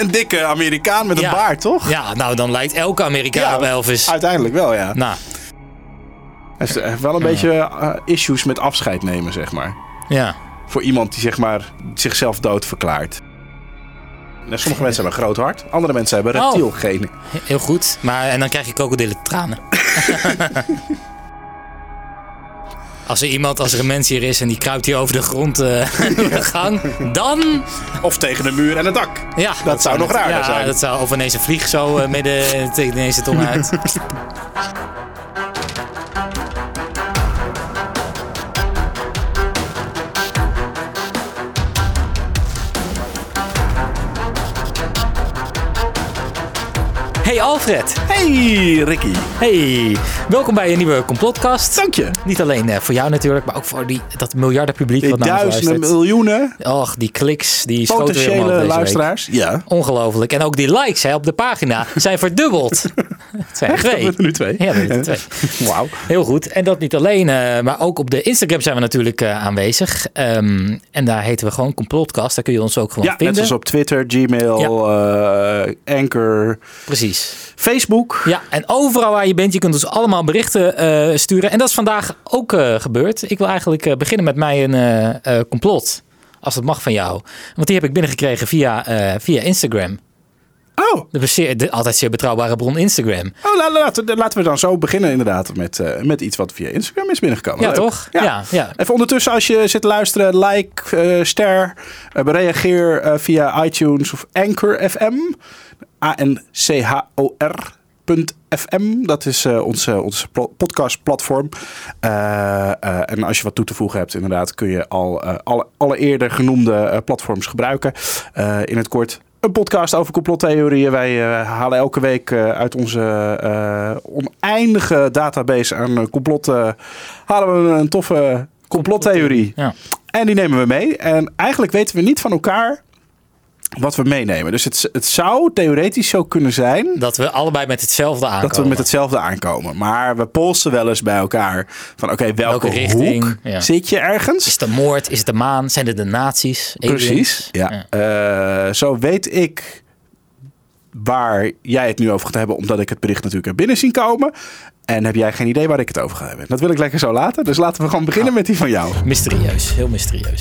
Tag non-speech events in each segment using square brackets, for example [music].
een dikke Amerikaan met Ja. een baard, toch? Ja, nou dan lijkt elke Amerikaan op Elvis. Uiteindelijk wel, ja. Nou, Hij heeft- heeft wel een beetje eh, issues met afscheid nemen, zeg maar. ja. Voor iemand die zeg maar zichzelf dood verklaart. Nou, Sommige mensen hebben een groot hart, andere mensen hebben Oh. reptielgenen. Heel goed. Maar, en dan krijg je krokodillen tranen. [laughs] Als er iemand, als er een mens hier is en die kruipt hier over de grond [laughs] door de gang, dan... Of tegen de muur en het dak. Ja, Dat zou nog raarder ja, zijn. Dat zou, of ineens een vlieg zo eh, midden [laughs] tegen ineens de tong uit. [laughs] Hey Alfred. Hey Ricky, Hey. Welkom bij een nieuwe complotcast. dank je. Niet alleen eh, voor jou natuurlijk, maar ook voor die, dat miljardenpubliek Die wat naar ons duizenden luistert. miljoenen Och, die kliks, die potentiële week. luisteraars. Ja. Ongelooflijk. En ook die likes hè, op de pagina [laughs] zijn verdubbeld. Het zijn er We twee. hebben er nu twee. Ja, we hebben er twee. [laughs] Wauw. Heel goed. En dat niet alleen, eh, maar ook op de Instagram zijn we natuurlijk eh, aanwezig. Ehm, en daar heten we gewoon Complotcast. Daar kun je ons ook gewoon Ja, net vinden. zoals op Twitter, Gmail, eh, Anchor, Precies. Facebook. Ja, en overal waar je bent, je kunt ons allemaal berichten eh, sturen. En dat is vandaag ook eh, gebeurd. Ik wil eigenlijk eh, beginnen met mij een eh, complot. Als het mag van jou. Want die heb ik binnengekregen via, via Instagram. Oh, De, altijd zeer betrouwbare bron Instagram. oh la- la- laten, laten we dan zo beginnen inderdaad met, met iets wat via Instagram is binnengekomen. Ja, Leuk. toch? Ja, ja. Even ondertussen als je zit te luisteren, like, ster, eh, reageer via iTunes of Anchor FM. A-N-C-H-O-R.fm. Dat is eh, onze, onze plo- podcastplatform. Eh, eh, en als je wat toe te voegen hebt, inderdaad, kun je al eh, alle, alle eerder genoemde eh, platforms gebruiken. Eh, in het kort. Een podcast over complottheorieën. Wij eh, halen elke week eh, uit onze eh, oneindige database aan eh, complotten. halen we een toffe complottheorie. Ja. En die nemen we mee. En eigenlijk weten we niet van elkaar wat we meenemen. Dus het, het zou theoretisch zo kunnen zijn Dat we allebei met hetzelfde aankomen. dat we met hetzelfde aankomen. Maar we polsen wel eens bij elkaar van oké, welke, Welke richting, ja. zit je ergens? Is het de moord? Is het de maan? Zijn het de nazi's? Aliens? Precies. Ja. Eh, zo weet ik waar jij het nu over gaat hebben, omdat ik het bericht natuurlijk heb binnen zien komen. En heb jij geen idee waar ik het over ga hebben. Dat wil ik lekker zo laten. Dus laten we gewoon beginnen met die van jou. Mysterieus. Heel mysterieus.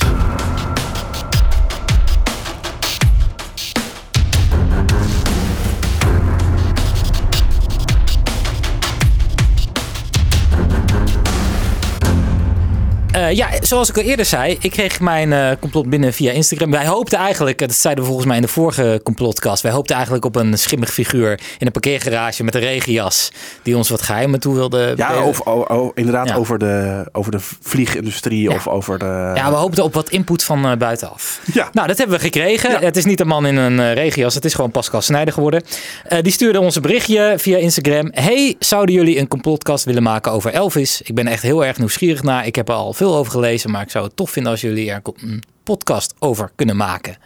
Eh, ja, zoals ik al eerder zei, ik kreeg mijn eh, complot binnen via Instagram. Wij hoopten eigenlijk, dat zeiden we volgens mij in de vorige complotcast, wij hoopten eigenlijk op een schimmig figuur in een parkeergarage met een regenjas die ons wat geheimen toe wilde Ja, of, inderdaad Ja. over, de, over de vliegindustrie Ja. of over de... Ja, we hoopten op wat input van eh, buitenaf. Ja. Nou, dat hebben we gekregen. Ja. Het is niet een man in een regenjas, het is gewoon Pascal Snijder geworden. Die stuurde ons een berichtje via Instagram. Hey, zouden jullie een complotcast willen maken over Elvis? Ik ben echt heel erg nieuwsgierig naar. Ik heb al veel over gelezen, maar ik zou het tof vinden als jullie er een podcast over kunnen maken.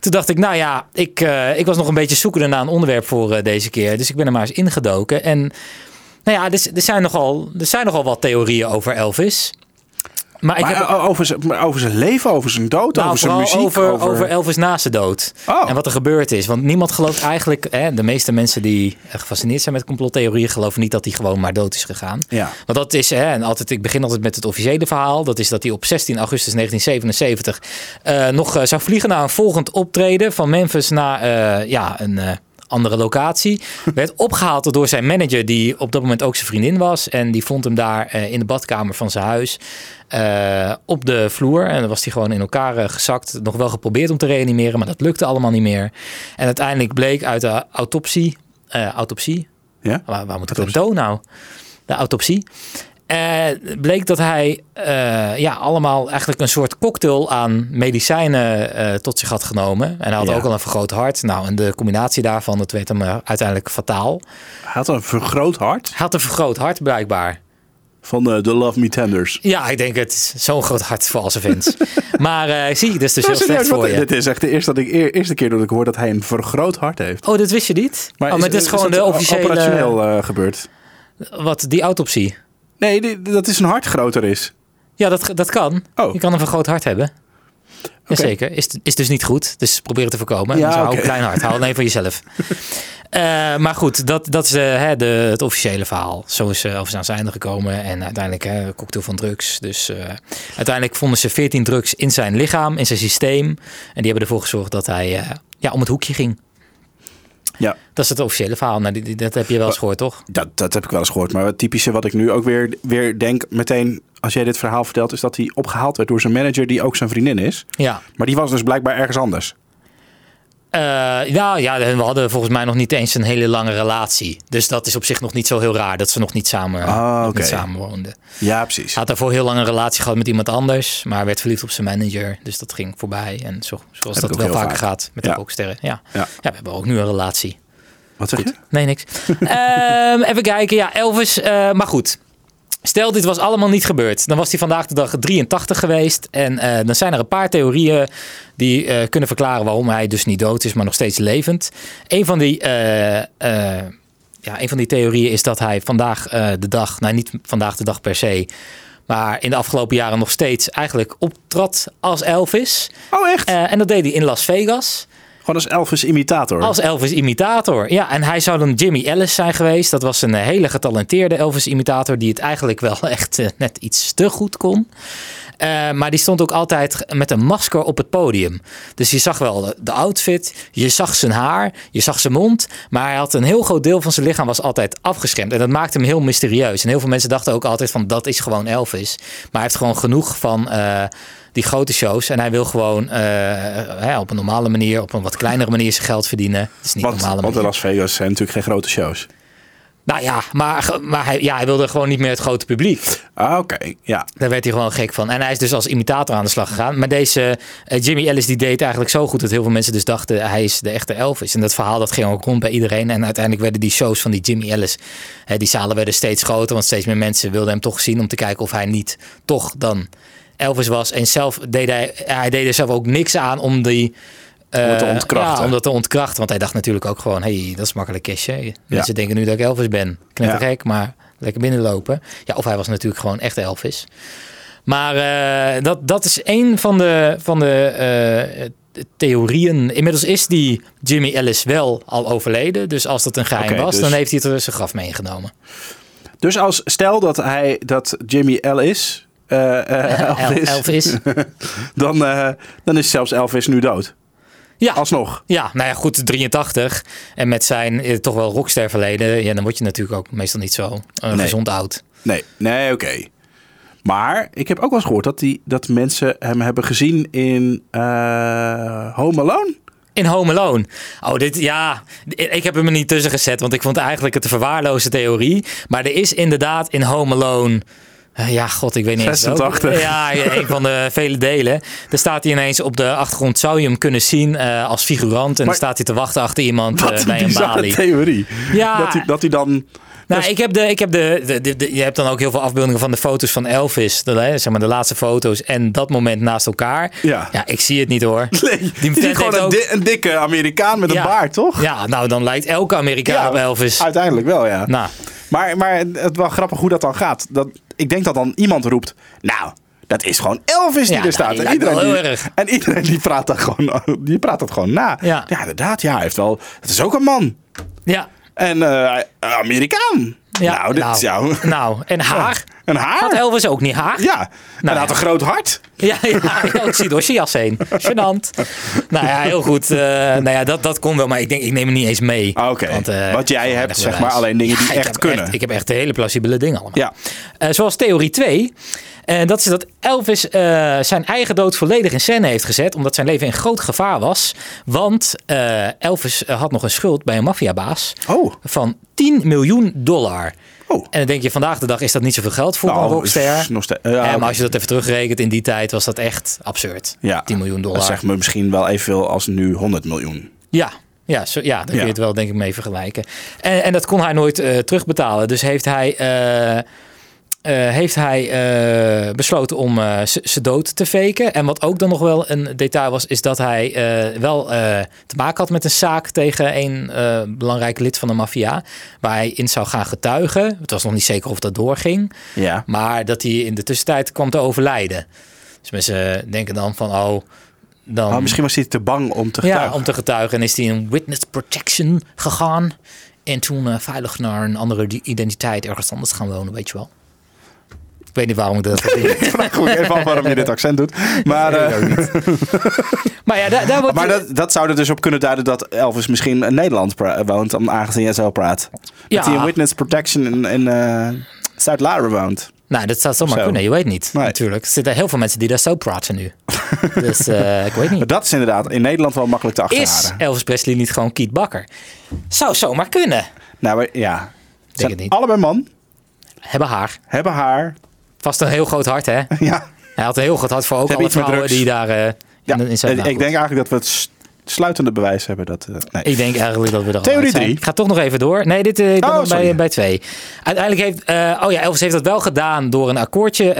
Toen dacht ik, nou ja, ik, eh, ik was nog een beetje zoekende naar een onderwerp voor eh, deze keer. Dus ik ben er maar eens ingedoken. En nou ja, er, er, zijn nogal, er zijn nogal wat theorieën over Elvis. Maar ik Maar heb, o- over, zijn, over zijn leven, over zijn dood, nou, over zijn muziek. over, over Elvis na zijn dood. Oh. En wat er gebeurd is. Want niemand gelooft eigenlijk... Hè, de meeste mensen die gefascineerd zijn met complottheorieën... geloven niet dat hij gewoon maar dood is gegaan. Ja. Want dat is... Hè, en altijd, ik begin altijd met het officiële verhaal. Dat is dat hij op 16 augustus 1977... eh, nog eh, zou vliegen naar een volgend optreden... van Memphis naar eh, ja, een... andere locatie. [laughs] Werd opgehaald door zijn manager, die op dat moment ook zijn vriendin was. En die vond hem daar eh, in de badkamer van zijn huis eh, op de vloer. En dan was hij gewoon in elkaar eh, gezakt. Nog wel geprobeerd om te reanimeren, maar dat lukte allemaal niet meer. En uiteindelijk bleek uit de autopsie. autopsie? Ja? Waar, waar moet ik het nou? De autopsie. Eh, bleek dat hij eh, ja, allemaal eigenlijk een soort cocktail aan medicijnen eh, tot zich had genomen. En hij had Ja. ook al een vergroot hart. Nou, en de combinatie daarvan, dat werd hem uiteindelijk fataal. Hij had een vergroot hart Hij had een vergroot hart blijkbaar. van de, de Love Me Tenders. Ja, ik denk het. Zo'n groot hart voor al zijn fans. maar zie, dit is dus heel serieus, slecht voor je. Dit is echt de eerste, dat ik, eerste keer dat ik hoor dat hij een vergroot hart heeft. Oh, dat wist je niet? oh, maar dit is gewoon de officiële... operationeel gebeurd. Wat, die autopsie. Nee, die- dat is een hart groter is. Ja, dat, dat kan. Oh. Je kan een vergroot hart hebben. Jazeker. Is, is dus niet goed. Dus probeer het te voorkomen. Ja, dus hou een klein hart. Hou alleen van jezelf. Eh, maar goed, dat, dat is eh, hè, de, het officiële verhaal. Zo is uh, Elvis aan zijn einde gekomen. En uiteindelijk hè, cocktail van drugs. Dus uiteindelijk vonden ze 14 drugs in zijn lichaam, in zijn systeem. En die hebben ervoor gezorgd dat hij ja, om het hoekje ging. Ja. Dat is het officiële verhaal. Nou, dat heb je wel eens gehoord, toch? Dat, dat heb ik wel eens gehoord. Maar het typische wat ik nu ook weer, weer denk meteen als jij dit verhaal vertelt... is dat hij opgehaald werd door zijn manager die ook zijn vriendin is. Ja. Maar die was dus blijkbaar ergens anders. Eh, ja, ja, we hadden volgens mij nog niet eens een hele lange relatie. Dus dat is op zich nog niet zo heel raar dat ze nog niet samen, Ah, oké. niet samen woonden. Ja, precies. Had daarvoor heel lang een relatie gehad met iemand anders, maar werd verliefd op zijn manager. Dus dat ging voorbij. En zo, zoals Heb dat wel vaker vaak. gaat met Ja. de rocksterren. Ja. Ja. ja, we hebben ook nu een relatie. Wat zeg je? Nee, niks. [laughs] Ehm, even kijken. Ja, Elvis. eh, maar goed. Stel, dit was allemaal niet gebeurd. Dan was hij vandaag de dag 83 geweest. En eh, dan zijn er een paar theorieën die eh, kunnen verklaren waarom hij dus niet dood is, maar nog steeds levend. Een van die, eh, ja, een van die theorieën is dat hij vandaag de dag, nou niet vandaag de dag per se, maar in de afgelopen jaren nog steeds eigenlijk optrad als Elvis. Oh, echt? En dat deed hij in Las Vegas. Gewoon als Elvis-imitator. Als Elvis-imitator. Ja, en hij zou dan Jimmy Ellis zijn geweest. Dat was een eh, hele getalenteerde Elvis-imitator... die het eigenlijk wel [laughs] echt eh, net iets te goed kon. Eh, maar die stond ook altijd met een masker op het podium. Dus je zag wel de outfit, je zag zijn haar, je zag zijn mond. Maar hij had een heel groot deel van zijn lichaam was altijd afgeschermd. En dat maakte hem heel mysterieus. En heel veel mensen dachten ook altijd van dat is gewoon Elvis. Maar hij heeft gewoon genoeg van... eh, die grote shows. En hij wil gewoon eh, hè, op een normale manier, op een wat kleinere manier zijn geld verdienen. Dat is niet want, normale want in. Las Vegas zijn natuurlijk geen grote shows. Nou ja, maar, maar hij, ja, hij wilde gewoon niet meer het grote publiek. Ah, oké. Ja. Daar werd hij gewoon gek van. En hij is dus als imitator aan de slag gegaan. Maar deze eh, Jimmy Ellis die deed eigenlijk zo goed dat heel veel mensen dus dachten hij is de echte Elvis. En dat verhaal dat ging ook rond bij iedereen. En uiteindelijk werden die shows van die Jimmy Ellis, hè, die zalen werden steeds groter. Want steeds meer mensen wilden hem toch zien om te kijken of hij niet toch dan Elvis was. En zelf deed hij, hij deed er zelf ook niks aan om die... Om het te eh, ontkrachten. Ja, om dat te ontkrachten. Want hij dacht natuurlijk ook gewoon, hey, dat is makkelijk kistje. Mensen denken nu dat ik Elvis ben. Knettergek, maar lekker binnenlopen. Ja, of hij was natuurlijk gewoon echt Elvis. Maar eh, dat, dat is een van de, van de eh, theorieën. Inmiddels is die Jimmy Ellis wel al overleden. Dus als dat een geheim was, dus- dan heeft hij het er zijn graf meegenomen. Dus als stel dat hij dat Jimmy Ellis El- [laughs] Elvis, Elvis. [laughs] dan, dan is zelfs Elvis nu dood. Ja. Alsnog. Ja, nou ja, goed, 83. En met zijn eh, toch wel rockster verleden, ja, dan word je natuurlijk ook meestal niet zo eh, Nee. gezond oud. Nee, nee, oké. Maar ik heb ook wel eens gehoord dat, die, dat mensen hem hebben gezien in eh, Home Alone. In Home Alone. Oh, dit, ja, ik heb hem er niet tussen gezet, want ik vond eigenlijk het een verwaarloze theorie. Maar er is inderdaad in Home Alone... eh, Ja, god, ik weet niet eens. 86. welke. Ja, een van de vele delen. Daar staat hij ineens op de achtergrond. Zou je hem kunnen zien eh, als figurant? En Maar- dan staat hij te wachten achter iemand eh, een bij een balie. theorie. Ja. Dat hij, dat hij dan... Nou, ik heb de, ik heb de, de, de- de- je hebt dan ook heel veel afbeeldingen van de foto's van Elvis, de, zeg maar de laatste foto's en dat moment naast elkaar. Ja. ja ik zie het niet hoor. [laughs] Nee, Die je ziet gewoon een, ook- di- een dikke Amerikaan met Ja. een baard, toch? Ja, nou dan lijkt elke Amerikaan op Elvis. Uiteindelijk wel, ja. Nou, Maar, maar het wel grappig hoe dat dan gaat. Dat, ik denk dat dan iemand roept... Nou, dat is gewoon Elvis die Ja, er staat. nou, die en, lijkt wel iedereen heel die, erg. en iedereen die praat, dat gewoon, die praat dat gewoon na. Ja. inderdaad. Ja, hij heeft wel... Het is ook een man. ja. En eh, Amerikaan. Ja, nou, dit is jou. nou, en haar. Een haar? Had Elvis ook niet haar? Ja. en hij ja. had een groot hart. Ja, ja, ja, ik zie door zijn jas heen. Gênant. Nou ja, heel goed. Eh, nou ja, dat, dat kon wel, maar ik denk, ik neem hem niet eens mee. Ah, oké. Want, eh, Wat jij hebt, zeg maar, alleen dingen die Ja, echt kunnen. ik heb echt hele plausibele dingen allemaal. Ja. Eh, zoals theorie 2. En dat is dat Elvis eh, zijn eigen dood volledig in scène heeft gezet. Omdat zijn leven in groot gevaar was. Want eh, Elvis had nog een schuld bij een maffiabaas. Oh. Van 10 miljoen dollar. Oh. En dan denk je, vandaag de dag is dat niet zoveel geld voor een Nou, rockster. nog steeds- ja, maar als je dat even terugrekent in die tijd, was dat echt absurd. Ja. 10 miljoen dollar. Dat zegt me misschien wel evenveel als nu 100 miljoen. Ja, ja, zo, ja daar kun je het wel denk ik mee vergelijken. En, en dat kon hij nooit eh, terugbetalen. Dus heeft hij, eh, heeft hij eh, besloten om eh, zijn dood te faken. En wat ook dan nog wel een detail was, is dat hij eh, wel eh, te maken had met een zaak tegen een eh, belangrijk lid van de maffia. Waar hij in zou gaan getuigen. Het was nog niet zeker of dat doorging. Ja. Maar dat hij in de tussentijd kwam te overlijden. Dus mensen denken dan van, oh, dan... Oh, misschien was hij te bang om te getuigen. Ja, om te getuigen. En is hij in witness protection gegaan. En toen eh, veilig naar een andere identiteit ergens anders gaan wonen, weet je wel. Ik weet niet waarom ik dat... [laughs] Ik vraag me even af waarom je dit accent doet. Maar, eh, ook [laughs] maar ja, daar, daar wordt... maar dat, dat zou er dus op kunnen duiden dat Elvis misschien in Nederland woont, om- aangezien jij zo praat. Ja. Dat hij in witness protection in, in eh, Zuid-Laren woont. Nou, dat zou zomaar Zo. kunnen. Je weet niet, Nee. natuurlijk. Er zitten heel veel mensen die daar zo praten nu. [laughs] dus eh, ik weet niet. Dat is inderdaad in Nederland wel makkelijk te Is achterhalen. Elvis Presley niet gewoon Kiet Bakker? Zou zomaar kunnen. Nou, maar ja. Zijn het niet. Allebei man, Hebben haar. hebben haar. Vast een heel groot hart, hè? [laughs] Ja. Hij had een heel groot hart voor ook alle vrouwen die daar eh ja. in, in zijn ik denk eigenlijk dat we het sluitende bewijs hebben. Dat, eh, nee. Ik denk eigenlijk dat we al Theorie uit zijn. drie. Ik ga toch nog even door. Nee, dit, ik ben Oh, nog bij, bij twee. Uiteindelijk heeft... oh ja, Elvis heeft dat wel gedaan door een akkoordje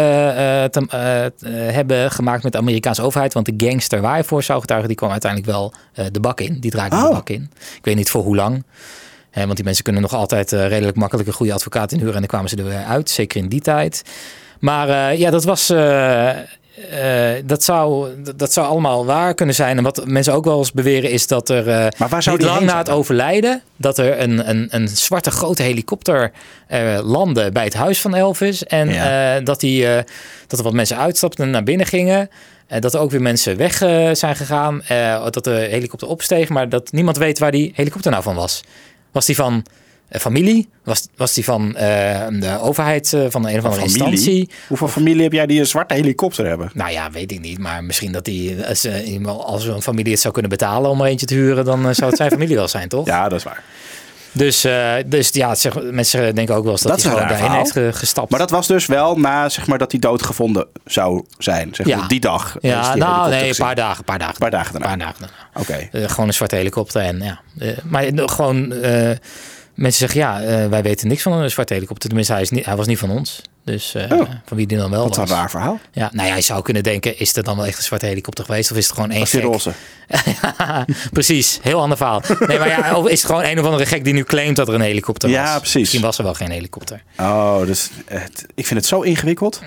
te hebben gemaakt met de Amerikaanse overheid. Want de gangster waar hij voor zou getuigen, die kwam uiteindelijk wel de bak in. Die draaide de Oh. bak in. Ik weet niet voor hoe lang. Hè, want die mensen kunnen nog altijd redelijk makkelijk een goede advocaat inhuren. En dan kwamen ze er weer uit. Zeker in die tijd. Maar eh, ja, dat was... eh, eh, dat, zou, dat- zou allemaal waar kunnen zijn. En wat mensen ook wel eens beweren is dat er eh, Maar waar zou niet die lang na het overlijden... dat er een, een, een zwarte grote helikopter landde bij het huis van Elvis. En Ja. dat, die, dat er wat mensen uitstapten en naar binnen gingen. Dat er ook weer mensen weg zijn gegaan. dat de helikopter opsteeg. Maar dat niemand weet waar die helikopter nou van was. Was die van familie? Was, was die van eh, de overheid, eh, van een of andere instantie? Hoeveel familie heb jij die een zwarte helikopter hebben? Nou ja, weet ik niet. Maar misschien dat die, als, eh, een familie het zou kunnen betalen om er eentje te huren, dan eh, zou het zijn [laughs] familie wel zijn, toch? Ja, dat is waar. Dus, eh, dus ja, zeg, mensen denken ook wel eens dat, Dat hij gewoon heeft verhaal. ge- gestapt. Maar dat was dus wel na zeg maar, dat hij doodgevonden zou zijn. Zeg Ja. maar, die dag. ja, die nou nee, een paar dagen, een paar dagen. Paar dagen daarna. paar dagen. Oké. Eh, gewoon een zwarte helikopter en ja. eh, maar eh, gewoon, eh, mensen zeggen ja, eh, wij weten niks van een zwarte helikopter. Tenminste, hij, is niet, hij was niet van ons. Dus eh, Oh. van wie die dan wel Wat een was. raar verhaal. Ja, nou ja, je zou kunnen denken, is er dan wel echt een zwarte helikopter geweest? Of is het gewoon één Was gek? roze? [laughs] precies, heel ander verhaal. Nee, maar ja, [laughs] of is het gewoon een of andere gek die nu claimt dat er een helikopter was? Ja, precies. Misschien was er wel geen helikopter. Oh, dus het, ik vind het zo ingewikkeld.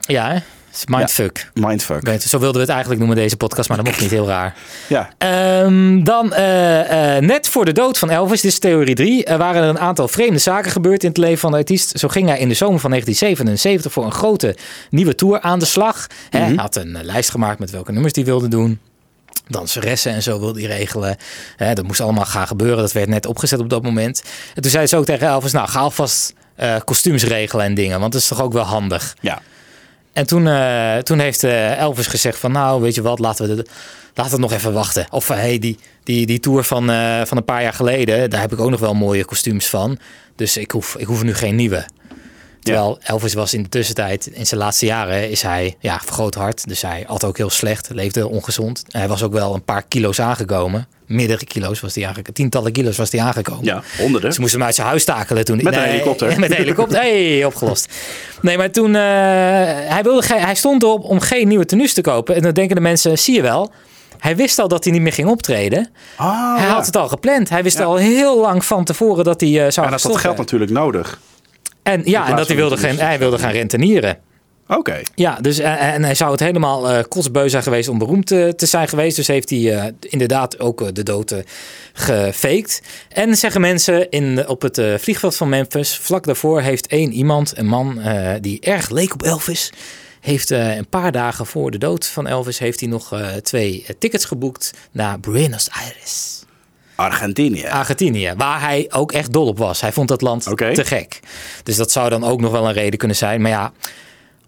Ja, hè? Mindfuck. Mindfuck. Zo wilden we het eigenlijk noemen, deze podcast, maar dat mocht niet heel raar. Ja. Ehm, dan, eh, eh, net voor de dood van Elvis, dit is theorie 3, er waren er een aantal vreemde zaken gebeurd in het leven van de artiest. Zo ging hij in de zomer van 1977 voor een grote nieuwe tour aan de slag. Hè, Hij had een eh, lijst gemaakt met welke nummers hij wilde doen. Danseressen en zo wilde hij regelen. Dat moest allemaal gaan gebeuren. Dat werd net opgezet op dat moment. En toen zei ze ook tegen Elvis, nou ga alvast kostuums regelen en dingen. Want dat is toch ook wel handig. Ja. En toen, eh, toen heeft eh, Elvis gezegd van nou, weet je wat, laten we, de, laten we nog even wachten. Of eh, hey, die, die, die tour van, van een paar jaar geleden, daar heb ik ook nog wel mooie kostuums van. Dus ik hoef, ik hoef nu geen nieuwe. Terwijl Elvis was in de tussentijd, in zijn laatste jaren, is hij ja, vergroot hart. Dus hij at ook heel slecht, leefde ongezond. Hij was ook wel een paar kilo's aangekomen. Meerdere kilo's was hij aangekomen. Tientallen kilo's was hij aangekomen. Ja, honderden. Ze moesten hem uit zijn huis takelen toen. [laughs] Met een helikopter. Met een helikopter. Hey, opgelost. Nee, maar toen... eh, hij, wilde hij stond erop om geen nieuwe tenues te kopen. En dan denken de mensen, zie je wel... Hij wist al dat hij niet meer ging optreden. Ah, hij ja. had het al gepland. Hij wist Ja. al heel lang van tevoren dat hij eh, zou En dat had geld natuurlijk nodig. En ja, en dat hij wilde, de gaan, hij wilde gaan rentenieren. Oké. Ja, dus, eh, en hij zou het helemaal eh kotsbeu zijn geweest om beroemd te, te zijn geweest. Dus heeft hij eh, inderdaad ook eh, de dood eh, gefaked. En zeggen mensen in, op het eh, vliegveld van Memphis, vlak daarvoor heeft één iemand, een man eh, die erg leek op Elvis, heeft eh, een paar dagen voor de dood van Elvis, heeft hij nog eh, twee eh, tickets geboekt naar Buenos Aires. Argentinië. Argentinië, waar hij ook echt dol op was. Hij vond dat land te gek. Dus dat zou dan ook nog wel een reden kunnen zijn. Maar ja,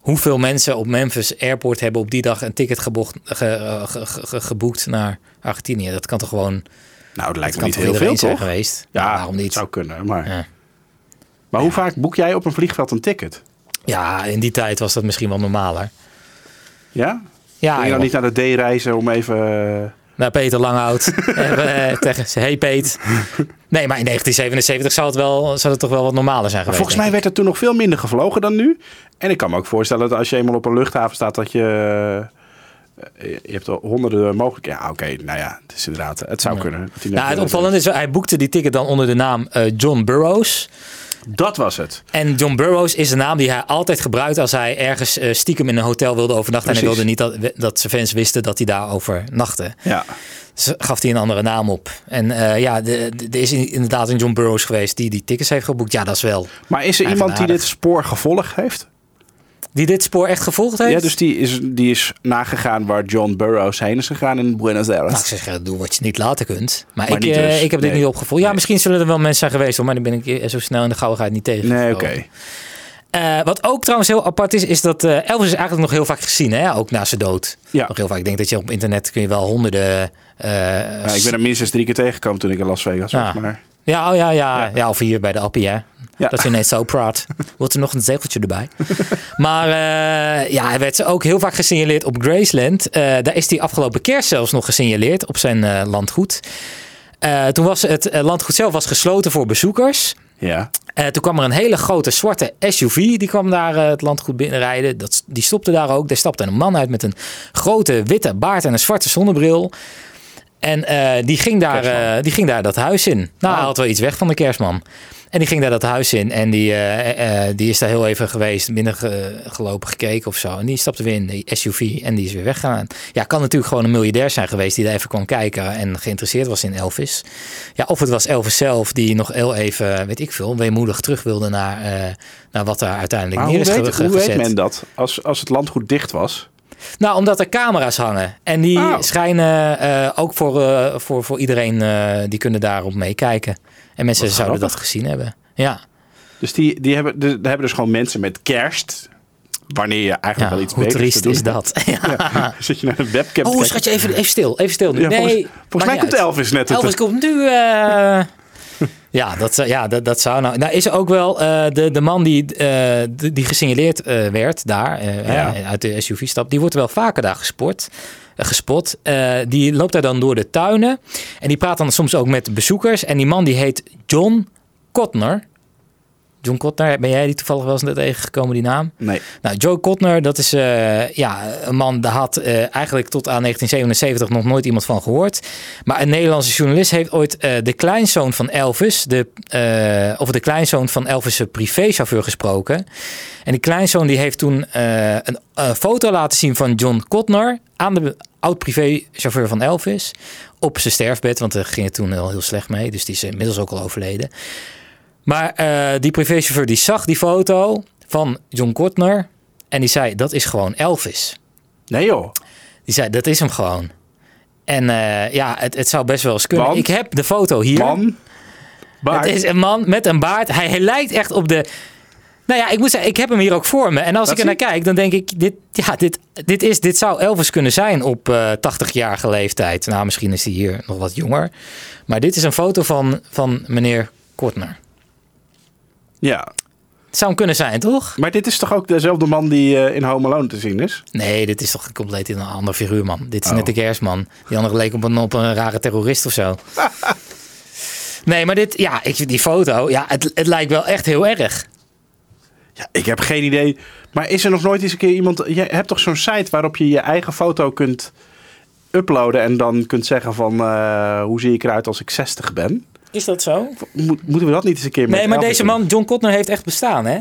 hoeveel mensen op Memphis Airport hebben op die dag een ticket gebocht, ge- eh, ge- ge- ge- geboekt naar Argentinië? Dat kan toch gewoon nou, dat lijkt dat me niet heel veel, toch? geweest? Ja, waarom niet? zou kunnen. Maar, Ja. maar hoe vaak boek jij op een vliegveld een ticket? Ja, in die tijd was dat misschien wel normaler. Ja? Ja, Ging je dan niet naar de D reizen om even... eh, naar Peter Langhout. [laughs] Eh, tegen ze, hey Peet. Nee, maar in 1977 zou het, wel, zou het toch wel wat normaler zijn Maar geweest. volgens mij werd er toen nog veel minder gevlogen dan nu. En ik kan me ook voorstellen dat als je eenmaal op een luchthaven staat, dat je. eh, Je hebt al honderden mogelijkheden. Ja, oké, nou ja, het is inderdaad. Het zou kunnen. Nou, het eh, opvallende is, hij boekte die ticket dan onder de naam eh, John Burroughs. Dat was het. En John Burroughs is een naam die hij altijd gebruikt als hij ergens eh, stiekem in een hotel wilde overnachten. En hij wilde niet dat, dat zijn fans wisten dat hij daar overnachtte. Ja. Dus gaf hij een andere naam op. En eh, ja, er is inderdaad een John Burroughs geweest die die tickets heeft geboekt. Ja, dat is wel. Maar is er iemand die dit spoor gevolgd heeft? Die dit spoor echt gevolgd heeft? Ja, dus die is, die is nagegaan waar John Burroughs heen is gegaan in Buenos Aires. Nou, ik zeg, doe wat je niet later kunt. Maar, Maar ik, eh, dus. ik heb dit Nee. niet opgevolgd. Ja, Nee. misschien zullen er wel mensen zijn geweest, hoor, maar dan ben ik eh, zo snel in de gauwigheid niet tegen. nee, oké. Eh, wat ook trouwens heel apart is, is dat Elvis is eigenlijk nog heel vaak gezien, hè? ook na zijn dood. Ja. Nog heel vaak. Ik denk dat je op internet kun je wel honderden. Ja, ik ben er minstens drie keer tegengekomen toen ik in Las Vegas was. Ja. Maar ja, oh, ja, ja, ja. of hier bij de Appie, hè? Ja. Dat is ineens zo praat. Wordt er nog een zegeltje erbij. [laughs] maar eh, ja, hij werd ook heel vaak gesignaleerd op Graceland. Eh, daar is hij afgelopen kerst zelfs nog gesignaleerd op zijn eh, landgoed. Toen was het landgoed zelf was gesloten voor bezoekers. ja, toen kwam er een hele grote zwarte SUV. Die kwam daar het landgoed binnenrijden. Dat, die stopte daar ook. Daar stapte een man uit met een grote witte baard en een zwarte zonnebril. En eh, die, ging daar, eh, die ging daar dat huis in. Nou, hij Oh. had wel iets weg van de kerstman. En die ging daar dat huis in. En die, eh, die is daar heel even geweest, binnengelopen, gekeken of zo. En die stapte weer in de SUV en die is weer weggegaan. Ja, kan natuurlijk gewoon een miljardair zijn geweest die daar even kwam kijken en geïnteresseerd was in Elvis. Ja, of het was Elvis zelf die nog heel even, weet ik veel, weemoedig terug wilde naar, naar wat daar uiteindelijk maar neer hoe is weet, ge- hoe weet men dat? Als, als het landgoed dicht was? Nou, omdat er camera's hangen. En die Oh. schijnen eh, ook voor, eh, voor, voor iedereen, eh, die kunnen daarop meekijken. En mensen Wat zouden dat gezien hebben. Ja, Dus die, die hebben, de, daar hebben dus gewoon mensen met kerst. Wanneer je eigenlijk ja wel iets hoe beters triest is dat? [laughs] Ja. Ja, [laughs] zit je naar een webcam Oh, schatje, even, even stil. Even stil nu. Ja, nee, volgens, mij komt. Elvis net. Elvis komt nu. [laughs] ja, dat, zou- ja dat, dat zou nou. Nou, is er ook wel eh, de, de man die, eh, die, gesignaleerd eh, werd daar, Ja. uit de SUV-stap, die wordt wel vaker daar gesport. Gespot. Eh, die loopt daar dan door de tuinen. En die praat dan soms ook met bezoekers. En die man die heet John Kotner. John Kotner, ben jij die toevallig wel eens net tegengekomen, die naam? Nee. Nou, Joe Kotner, dat is eh, ja, een man, daar had eh, eigenlijk tot aan 1977 nog nooit iemand van gehoord. Maar een Nederlandse journalist heeft ooit eh, de kleinzoon van Elvis, de, of de kleinzoon van Elvis' privéchauffeur gesproken. En die kleinzoon die heeft toen een foto laten zien van John Kotner aan de oud privéchauffeur van Elvis op zijn sterfbed, want er ging het toen heel, heel slecht mee. Dus die is inmiddels ook al overleden. Maar eh, die privéchauffeur die zag die foto van John Kotner en die zei dat is gewoon Elvis. Nee joh. Die zei dat is hem gewoon. En eh, ja, het, het zou best wel eens kunnen. Want? Ik heb de foto hier. Man. Baard. Het is een man met een baard. Hij, hij lijkt echt op de. Nou ja, ik moet zeggen, ik heb hem hier ook voor me. En als Dat ik er naar kijk, dan denk ik, dit, ja, dit, dit, is, dit zou Elvis kunnen zijn op eh 80-jarige leeftijd. Nou, misschien is hij hier nog wat jonger. Maar dit is een foto van, van meneer Kortner. Ja. Het zou hem kunnen zijn, toch? Maar dit is toch ook dezelfde man die eh, in Home Alone te zien is? Nee, dit is toch een compleet een ander figuur, man. Dit is Oh. net de kerstman. Die andere leek op een, op een rare terrorist of zo. [laughs] nee, maar dit, ja, ik, die foto, ja, het, het lijkt wel echt heel erg. Ja, ik heb geen idee. Maar is er nog nooit eens een keer iemand... Je hebt toch zo'n site waarop je je eigen foto kunt uploaden... en dan kunt zeggen van eh, hoe zie ik eruit als ik 60 ben? Is dat zo? Mo- moeten we dat niet eens een keer Nee, maar deze man, John Kotner, heeft echt bestaan, hè?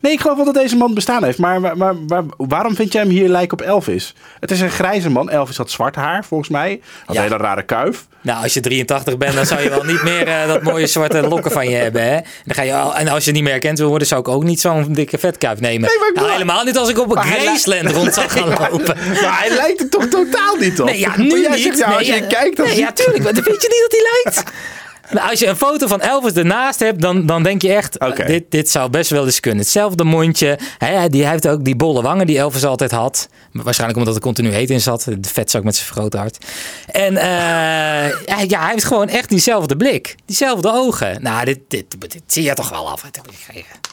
Nee, ik geloof wel dat deze man bestaan heeft. Maar, maar, maar- maar waarom vind jij hem hier lijken op Elvis? Het is een grijze man. Elvis had zwart haar, volgens mij. Had Ja. een hele rare kuif. Nou, als je 83 bent, dan zou je wel niet meer eh, dat mooie zwarte lokken van je hebben, hè? Dan ga je al, en als je niet meer herkend wil worden, zou ik ook niet zo'n dikke vetkuif nemen. Nee, maar ik nou, helemaal niet als ik op een Graceland rond zou gaan [laughs] lopen. Maar hij lijkt er toch totaal niet op? Nee, ja, nu niet. zegt, als je ja, kijkt, dan nee, ja, tuurlijk. Maar vind je niet dat hij lijkt. [laughs] Nou, als je een foto van Elvis ernaast hebt, dan, dan denk je echt, dit, dit zou best wel eens kunnen. Hetzelfde mondje. Hij, die, hij heeft ook die bolle wangen die Elvis altijd had. Waarschijnlijk omdat er continu heet in zat. De vetzak met zijn vergrote hart. En eh, [laughs] ja, hij heeft gewoon echt diezelfde blik. Diezelfde ogen. Nou, dit, dit, dit, zie je toch wel af.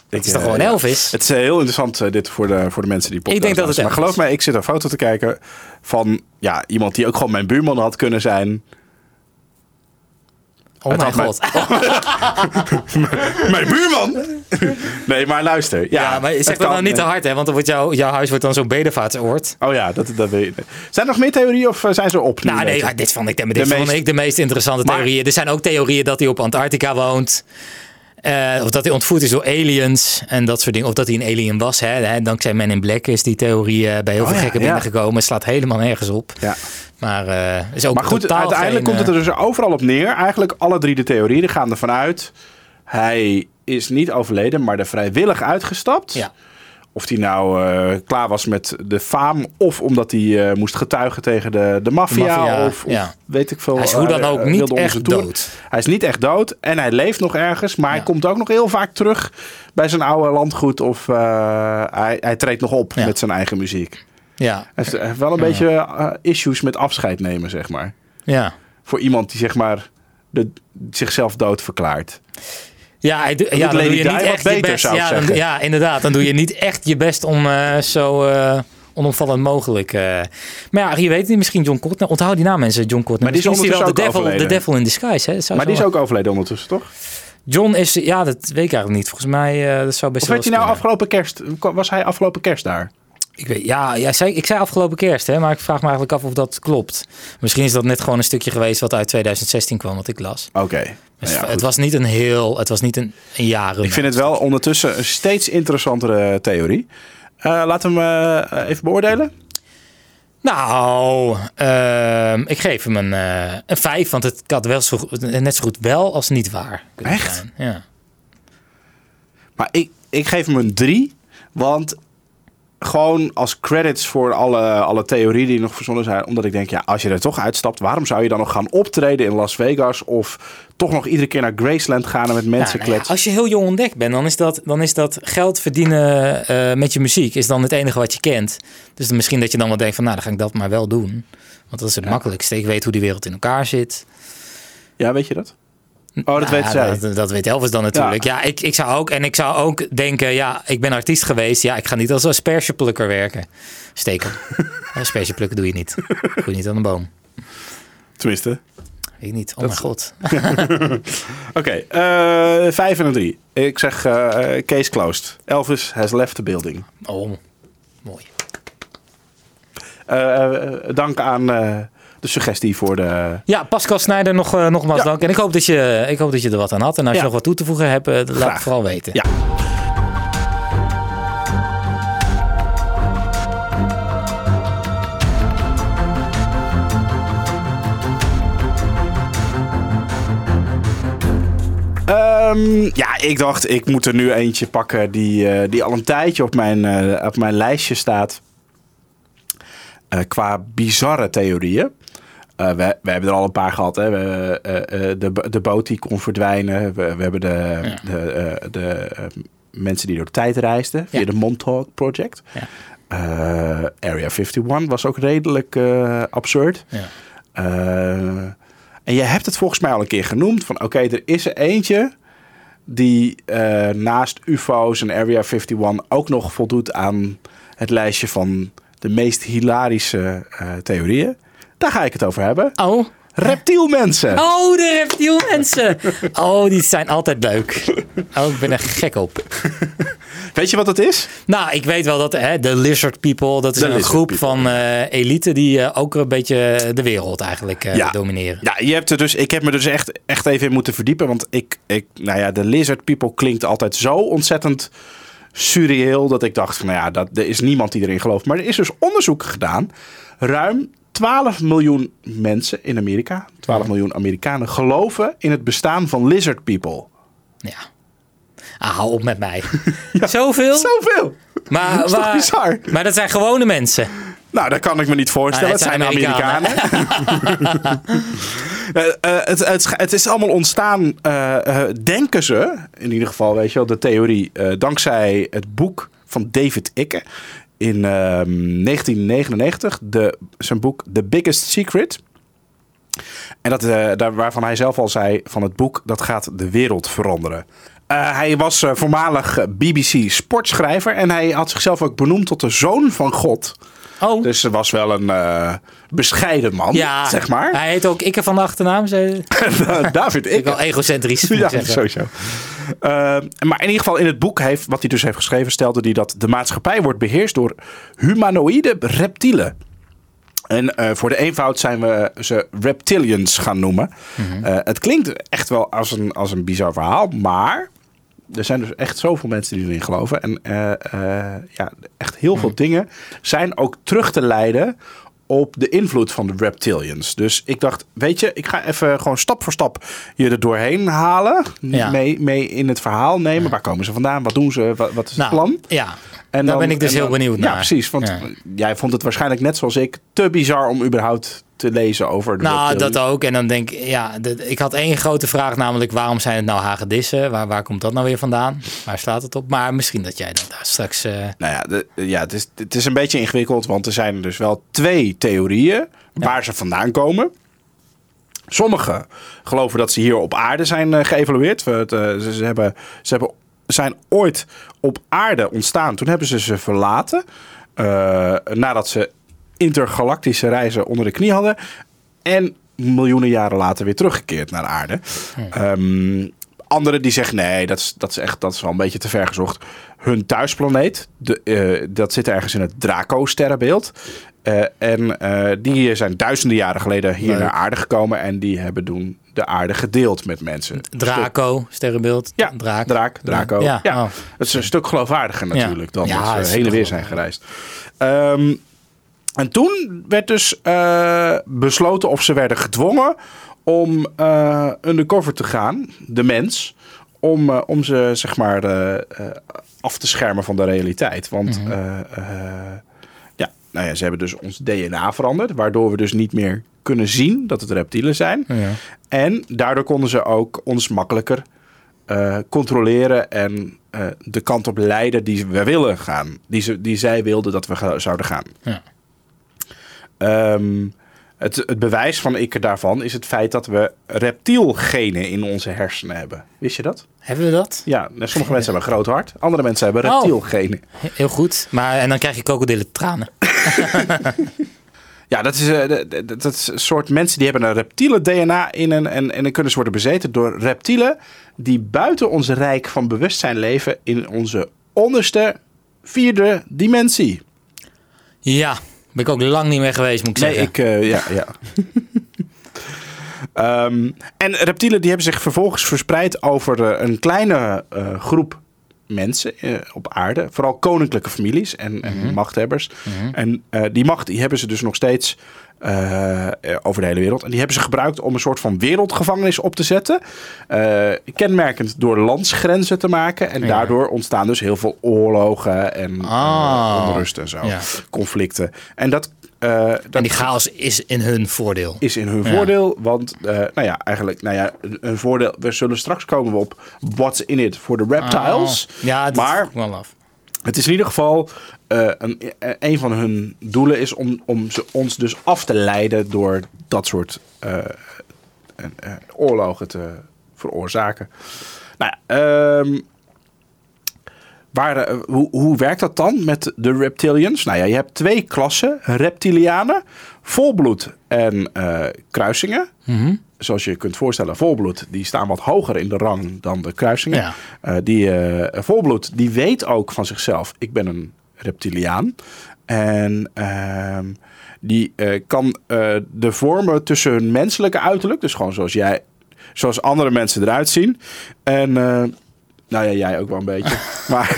Dit is toch eh, gewoon. Elvis? Het is eh, heel interessant dit voor de, voor de mensen die podcast Ik denk dat het. Maar geloof mij, ik zit een foto te kijken van ja, iemand die ook gewoon mijn buurman had kunnen zijn. Oh mijn god. [laughs] mijn buurman? nee, maar luister. Ja, Ja, maar zeg het dat kan, nou niet te hard, hè? Want dan wordt jouw jouw huis wordt dan zo'n bedevaartsoord. Oh ja, dat, dat weet je. Zijn er nog meer theorieën of eh, zijn ze op? Nou, nee, ja, dit vond ik, dit De vond meest- ik de meest interessante Maar- theorieën. Er zijn ook theorieën dat hij op Antarctica woont. Eh, of dat hij ontvoerd is door aliens en dat soort dingen. Of dat hij een alien was. Hè. Dankzij Men in Black is die theorie eh, bij heel Oh veel ja, gekken ja. binnengekomen. Slaat helemaal nergens op. Ja. Maar, eh, is ook Maar goed, uiteindelijk geen, komt het er dus overal op neer. Eigenlijk alle drie de theorieën gaan ervan uit. Hij is niet overleden, maar er vrijwillig uitgestapt. Ja. Of hij nou eh, klaar was met de faam. Of omdat hij eh, moest getuigen tegen de, de maffia. Of, of ja. weet ik veel. Hij is hoe dan eh, ook eh, niet echt dood. Hij is niet echt dood. En hij leeft nog ergens. Maar hij komt ook nog heel vaak terug bij zijn oude landgoed. Of hij, hij treedt nog op met zijn eigen muziek. Ja, Hij heeft, hij heeft wel een beetje issues met afscheid nemen, zeg maar. ja. Voor iemand die zeg maar de, zichzelf dood verklaart. Ja, hij ja dan doe je niet echt je beter, best. zou ik Ja, dan- zeggen. ja, inderdaad. Dan doe je niet echt je best om eh, zo eh, onomvallend mogelijk. eh. Maar ja, je weet niet. Misschien John Cortner. Onthoud die naam mensen, John Cortner. Maar die is Misschien wel de devil, de overleden. devil in disguise. Hè? Zou Maar die is ook overleden ondertussen, toch? John is, ja, dat weet ik eigenlijk niet. Volgens mij, dat zou best Of wel weet je nou afgelopen kerst? Was hij afgelopen kerst daar? Ik weet, ja, ja zei, ik zei afgelopen kerst, hè, maar ik vraag me eigenlijk af of dat klopt. Misschien is dat net gewoon een stukje geweest wat uit 2016 kwam, wat ik las. Oké. Nou ja, het was niet een heel, het was niet een, een jaar. Ik vind het wel ondertussen een steeds interessantere theorie. Eh, laten we hem eh, even beoordelen. Nou, ehm, ik geef hem een, eh een 5, want het had wel zo, net zo goed wel als niet waar Echt? zijn. Ja. Maar ik, ik geef hem een 3. Want gewoon als credits voor alle, alle theorieën die nog verzonnen zijn. Omdat ik denk, ja, als je er toch uitstapt, waarom zou je dan nog gaan optreden in Las Vegas? Of toch nog iedere keer naar Graceland gaan en met mensen Nou, nou ja, kletsen? als je heel jong ontdekt bent, dan is dat, dan is dat geld verdienen eh, met je muziek is dan het enige wat je kent. Dus dan misschien dat je dan wel denkt van, nou, dan ga ik dat maar wel doen. Want dat is het makkelijkste. Ik weet hoe die wereld in elkaar zit. Ja, weet je dat? Oh, dat Nou weet zij. Dat, dat weet Elvis dan natuurlijk. Ja, ik, ik zou ook. En ik zou ook denken, ja, ik ben artiest geweest. Ja, ik ga niet als aspergeplukker werken. Steken. [laughs] aspergeplukken doe je niet. Doe je niet aan een boom. Tenminste. Weet ik niet. Oh mijn god. [laughs] Oké, eh vijf en een drie. Ik zeg eh, case closed. Elvis has left the building. Oh, mooi. Eh, dank aan de suggestie voor de... Ja, Pascal Snijder, nog, eh, nogmaals Ja. dank. En ik hoop, dat je, ik hoop dat je er wat aan had. En als Ja. je nog wat toe te voegen hebt, eh, laat het vooral weten. Ja. Ehm, ja, ik dacht, ik moet er nu eentje pakken die, eh, die al een tijdje op mijn, op mijn lijstje staat. Qua bizarre theorieën. Eh, we, we hebben er al een paar gehad. Hè. We, eh, eh, de, de boot die kon verdwijnen. We, we hebben de, Ja. de, de mensen die door de tijd reisden. Via Ja. de Montauk Project. Ja. Area 51 was ook redelijk absurd. Ja. En je hebt het volgens mij al een keer genoemd. Van oké, er is er eentje die naast UFO's en Area 51 ook nog voldoet aan het lijstje van de meest hilarische theorieën. Daar ga ik het over hebben. Oh. Reptielmensen. Oh, de reptielmensen. Oh, die zijn altijd leuk. Oh, ik ben er gek op. Weet je wat het is? Nou, ik weet wel dat hè, de Lizard People, dat is De een groep People. van eh, elite die eh, ook een beetje de wereld eigenlijk eh, Ja. domineren. Ja, je hebt er dus, ik heb me dus echt, echt even in moeten verdiepen. Want ik, ik, nou ja, de Lizard People klinkt altijd zo ontzettend surreëel. Dat ik dacht van, nou ja, dat, er is niemand die erin gelooft. Maar er is dus onderzoek gedaan. Ruim 12 miljoen mensen in Amerika, 12 miljoen Amerikanen, geloven in het bestaan van Lizard People. Ja. Ah, hou op met mij. [laughs] Zoveel? Zoveel! Maar, Dat is toch maar- bizar? Maar dat zijn gewone mensen. Nou, dat kan ik me niet voorstellen. Ah, het het zijn Amerikanen. [laughs] [laughs] Eh, eh, het, het, is allemaal ontstaan, eh, denken ze, in ieder geval, weet je wel, de theorie, dankzij het boek van David Icke in ehm, 1999, de, zijn boek The Biggest Secret. En dat, eh, daar, waarvan hij zelf al zei van het boek, dat gaat de wereld veranderen. Eh, hij was eh, voormalig BBC sportschrijver en hij had zichzelf ook benoemd tot de zoon van God. Oh. Dus het was wel een bescheiden man, ja, zeg maar. Hij heet ook Ikke van de achternaam. zei- [laughs] David Ik Icke. wel egocentrisch. [laughs] ik Ja, sowieso. Eh, maar in ieder geval in het boek, heeft, wat hij dus heeft geschreven, stelde hij dat de maatschappij wordt beheerst door humanoïde reptielen. En eh, voor de eenvoud zijn we ze reptilians gaan noemen. Mhm. Eh, het klinkt echt wel als een, als een bizar verhaal, maar er zijn dus echt zoveel mensen die erin geloven. En eh, ja, echt heel veel dingen zijn ook terug te leiden op de invloed van de reptilians. Dus ik dacht, weet je, ik ga even gewoon stap voor stap je er doorheen halen. Ja. Mee, mee in het verhaal nemen. Waar komen ze vandaan? Wat doen ze? Wat, wat is het Nou, plan? Ja, En daar ben ik dus heel benieuwd Ja, naar. precies. Want Ja. jij vond het waarschijnlijk net zoals ik te bizar om überhaupt te lezen over de Nou, dat ook. En dan denk ik, ja, de- ik had één grote vraag, namelijk waarom zijn het nou hagedissen? Waar, waar komt dat nou weer vandaan? Waar staat het op? Maar misschien dat jij dat daar straks... eh, Nou ja, de, ja het, is, het is een beetje ingewikkeld, want er zijn dus wel twee theorieën waar ze vandaan komen. Sommigen geloven dat ze hier op aarde zijn eh, geëvalueerd. Eh, ze, ze hebben, ze hebben, zijn ooit op aarde ontstaan. Toen hebben ze ze verlaten. nadat ze intergalactische reizen onder de knie hadden. En miljoenen jaren later weer teruggekeerd naar aarde. Ehm, anderen die zeggen nee, dat is, dat is echt dat is wel een beetje te ver gezocht. Hun thuisplaneet, de, eh, dat zit ergens in het Draco-sterrenbeeld. Eh, en eh, die zijn duizenden jaren geleden hier naar aarde gekomen. En die hebben toen de aarde gedeeld met mensen. Draco, sterrenbeeld. Ja, Draak. draak, Draco. Ja, Ja, oh. Dat is een stuk geloofwaardiger natuurlijk dan Ja, dat dat ze heen en weer zijn gereisd. Ehm, en toen werd dus eh, besloten of ze werden gedwongen om eh, undercover te gaan, de mens, om, eh, om ze zeg maar af te schermen van de realiteit. Want Mhm. ja, nou ja, ze hebben dus ons DNA veranderd, waardoor we dus niet meer kunnen zien dat het reptielen zijn. Ja. En daardoor konden ze ook ons makkelijker controleren en de kant op leiden die we willen gaan. Die, ze, die zij wilden dat we zouden gaan. Ja. Ehm, het, het bewijs van ik daarvan is het feit dat we reptielgenen in onze hersenen hebben. Wist je dat? Hebben we dat? Ja, sommige mensen hebben een groot hart, andere mensen hebben Oh. reptielgenen. Heel goed. Maar, en dan krijg je krokodillen tranen. [laughs] Ja, dat is, eh, dat- dat dat is een soort mensen die hebben een reptiele DNA in en, en, en dan kunnen ze worden bezeten door reptielen die buiten ons rijk van bewustzijn leven in onze onderste vierde dimensie. Ja, ben ik ook lang niet meer geweest, moet ik Nee, zeggen. ik, eh, ja, ja. [laughs] Ehm, en reptielen die hebben zich vervolgens verspreid over eh, een kleine eh, groep mensen eh, op aarde. Vooral koninklijke families en, en machthebbers. En eh, die macht die hebben ze dus nog steeds eh, over de hele wereld. En die hebben ze gebruikt om een soort van wereldgevangenis op te zetten. Kenmerkend door landsgrenzen te maken. En Ja. daardoor ontstaan dus heel veel oorlogen en Ah. onrust en zo. Ja. Conflicten. En dat... dat En die chaos is in hun voordeel. is in hun Ja. voordeel. Want, eh, nou ja, eigenlijk, nou ja, een- voordeel. We zullen straks komen op what's in it for the reptiles. Oh, ja, dat Maar- wel af. Het is in ieder geval, eh, een, eh, een van hun doelen is om, om ze, ons dus af te leiden door dat soort oorlogen te veroorzaken. Nou ja, ehm, waar, eh, hoe, hoe werkt dat dan met de reptilians? Nou ja, je hebt twee klassen reptilianen, volbloed en eh, kruisingen. Mhm. Zoals je kunt voorstellen, volbloed, die staan wat hoger in de rang dan de kruisingen. Ja. Eh, die volbloed, die weet ook van zichzelf, ik ben een reptiliaan. En ehm, die kan de vormen tussen hun menselijke uiterlijk, dus gewoon zoals jij, zoals andere mensen eruit zien. En nou ja, jij ook wel een beetje. [laughs] maar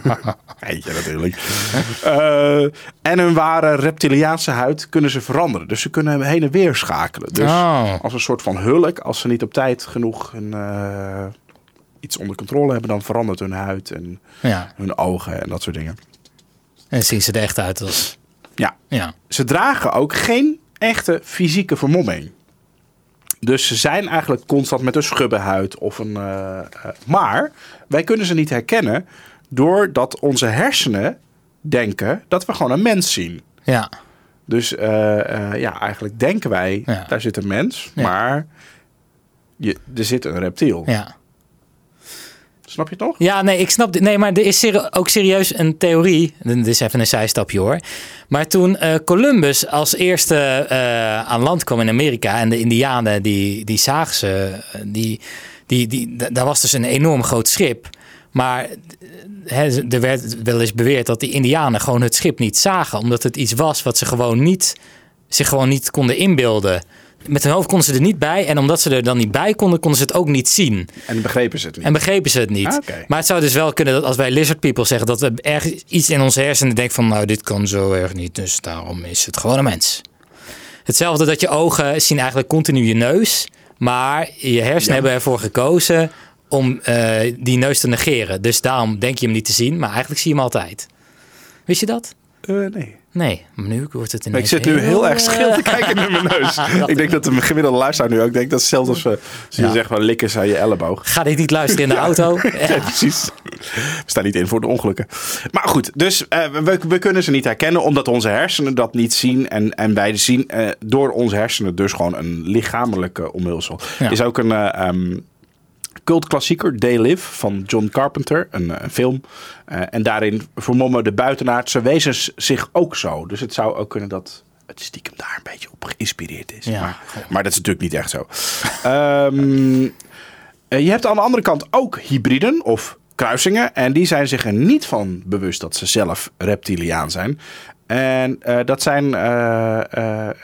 [laughs] Eentje natuurlijk. Eh, en hun ware reptiliaanse huid kunnen ze veranderen. Dus ze kunnen heen en weer schakelen. Dus Oh. als een soort van hulk, als ze niet op tijd genoeg hun, eh, iets onder controle hebben, dan verandert hun huid en Ja. hun ogen en dat soort dingen. En zien ze er echt uit als... Ja, Ja. ze dragen ook geen echte fysieke vermomming. Dus ze zijn eigenlijk constant met een schubbenhuid of een. eh, eh, maar wij kunnen ze niet herkennen doordat onze hersenen denken dat we gewoon een mens zien. Ja. Dus eh, ja, eigenlijk denken wij, Ja. daar zit een mens, Ja. maar je, er zit een reptiel. Ja. Snap je toch? Ja, nee, ik snap dit. Nee, maar er is ook serieus een theorie. Dit is even een zijstapje hoor. Maar toen eh, Columbus als eerste eh, aan land kwam in Amerika en de Indianen die, die zagen ze, eh, die, die, die, da- daar was dus een enorm groot schip. Maar er werd wel eens beweerd dat die Indianen gewoon het schip niet zagen, omdat het iets was wat ze gewoon niet, zich gewoon niet konden inbeelden. Met hun hoofd konden ze er niet bij. En omdat ze er dan niet bij konden, konden ze het ook niet zien. En begrepen ze het niet. En begrepen ze het niet. Ah. Maar het zou dus wel kunnen dat als wij lizard people zeggen dat we ergens iets in onze hersenen denken van nou dit kan zo erg niet, dus daarom is het gewoon een mens. Hetzelfde dat je ogen zien eigenlijk continu je neus, maar je hersenen Ja. hebben ervoor gekozen om eh, die neus te negeren. Dus daarom denk je hem niet te zien, maar eigenlijk zie je hem altijd. Wist je dat? Eh, nee. Nee, maar nu wordt het Ik ineens zit nu heel erg schil te kijken naar mijn neus. [laughs] ik denk dat de gemiddelde luisteraar nu ook denkt dat hetzelfde als ze Ja. zeggen van likken aan je elleboog. Ga dit niet luisteren in de [laughs] auto? [laughs] Ja, precies. We staan niet in voor de ongelukken. Maar goed, dus eh, we, we kunnen ze niet herkennen omdat onze hersenen dat niet zien. En, en wij zien eh, door onze hersenen dus gewoon een lichamelijke omhulsel. Is ook een eh, ehm, cultklassieker, They Live, van John Carpenter. Een, eh, film. Eh, en daarin vermommen de buitenaardse wezens zich ook zo. Dus het zou ook kunnen dat het stiekem daar een beetje op geïnspireerd is. Ja. Maar, maar dat is natuurlijk niet echt zo. Ehm, eh, je hebt aan de andere kant ook hybriden of kruisingen. En die zijn zich er niet van bewust dat ze zelf reptiliaan zijn. En dat zijn nou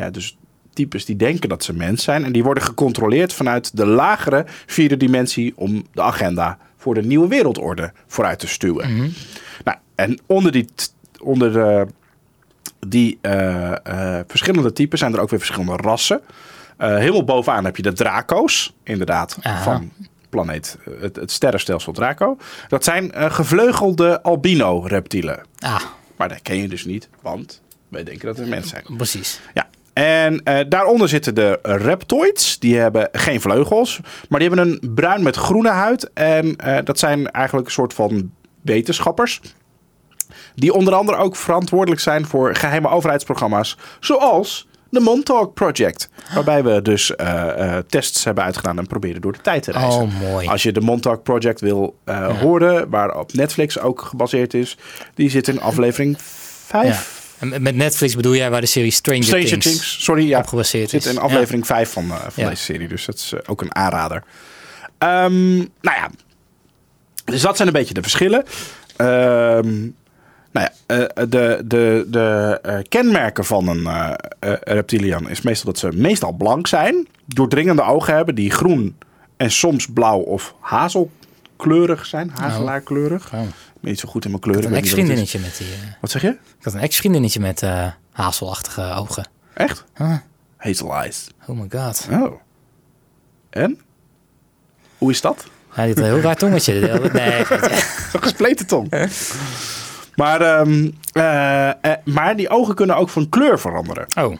ja, dus types die denken dat ze mens zijn. En die worden gecontroleerd vanuit de lagere vierde dimensie om de agenda voor de nieuwe wereldorde vooruit te stuwen. Nou, en onder die, onder de, die eh, eh, verschillende typen zijn er ook weer verschillende rassen. Eh, helemaal bovenaan heb je de Draco's, inderdaad, Aha. van planeet, eh, het, het sterrenstelsel Draco. Dat zijn eh, gevleugelde albino-reptielen. Ah, Maar dat ken je dus niet, want wij denken dat het mensen zijn. precies. Ja. En eh, daaronder zitten de reptoids. Die hebben geen vleugels, maar die hebben een bruin met groene huid. En eh, dat zijn eigenlijk een soort van wetenschappers. Die onder andere ook verantwoordelijk zijn voor geheime overheidsprogramma's. Zoals de Montauk Project. Waarbij we dus eh, tests hebben uitgedaan en proberen door de tijd te reizen. Oh, mooi. Als je de Montauk Project wil horen, waar op Netflix ook gebaseerd is. Die zit in aflevering 5. En met Netflix bedoel jij waar de serie Stranger, Stranger Things, Things, sorry, ja. op gebaseerd Zit is. in aflevering 5 van, eh, van Ja. deze serie, dus dat is eh, ook een aanrader. Ehm, nou ja, dus dat zijn een beetje de verschillen. Ehm, nou ja, eh, de, de, de kenmerken van een reptilian is meestal dat ze meestal blank zijn, doordringende ogen hebben die groen en soms blauw of hazelkleurig zijn, hazelaarkleurig. Oh. Ik ben niet zo goed in mijn kleuren. Een ex-vriendinnetje met die... eh, Wat zeg je? ik had een ex-vriendinnetje met eh, hazelachtige ogen. Echt? Ah, Hazel eyes. oh my god. Oh. En? Hoe is dat? Hij had een heel raar tongetje. Nee, [laughs] Een gespleten tong. Maar, eh, eh, maar die ogen kunnen ook van kleur veranderen. oh.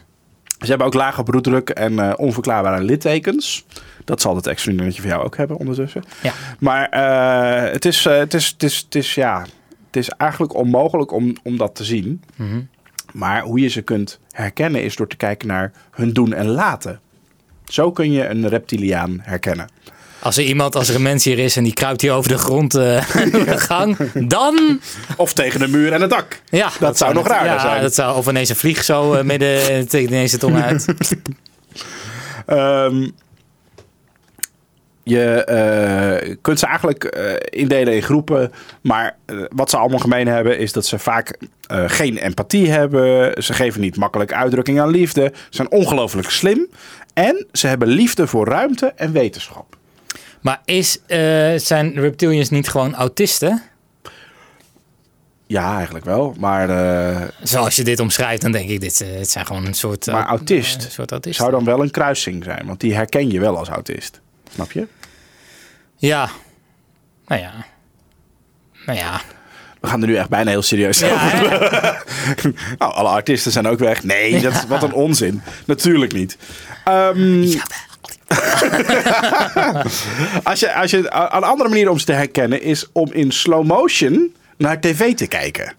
Ze hebben ook lage bloeddruk en eh, onverklaarbare littekens. Dat zal het ex-vriendinnetje van jou ook hebben ondertussen. Ja. Maar eh, het, is, eh, het, is, het, is, het, is, ja, het is eigenlijk onmogelijk om, om dat te zien. Mhm. Maar hoe je ze kunt herkennen is door te kijken naar hun doen en laten. Zo kun je een reptiliaan herkennen. Als er iemand, als er een mens hier is en die kruipt hier over de grond eh, [laughs] door de gang, dan... Of tegen de muur en het dak. Ja, Dat zou nog raarder ja, zijn. Dat zou, of ineens een vlieg zo eh, midden tegen ineens de tong uit. [laughs] Ehm, je eh, kunt ze eigenlijk eh, indelen in groepen. Maar eh, wat ze allemaal gemeen hebben is dat ze vaak eh, geen empathie hebben. Ze geven niet makkelijk uitdrukking aan liefde. Ze zijn ongelooflijk slim. En ze hebben liefde voor ruimte en wetenschap. Maar is, eh, zijn reptilians niet gewoon autisten? Ja, eigenlijk wel. Maar, eh, Zoals je dit omschrijft, dan denk ik, dit, eh, het zijn gewoon een soort... maar autist een soort autist. zou dan wel een kruising zijn. Want die herken je wel als autist. Snap je? Ja. Nou ja. Nou ja. We gaan er nu echt bijna heel serieus Ja, over? [laughs] Nou, alle artiesten zijn ook weg. Nee, dat is wat een onzin. Natuurlijk niet. Ehm, [laughs] [laughs] als je, als je, een andere manier om ze te herkennen is om in slow motion naar tv te kijken.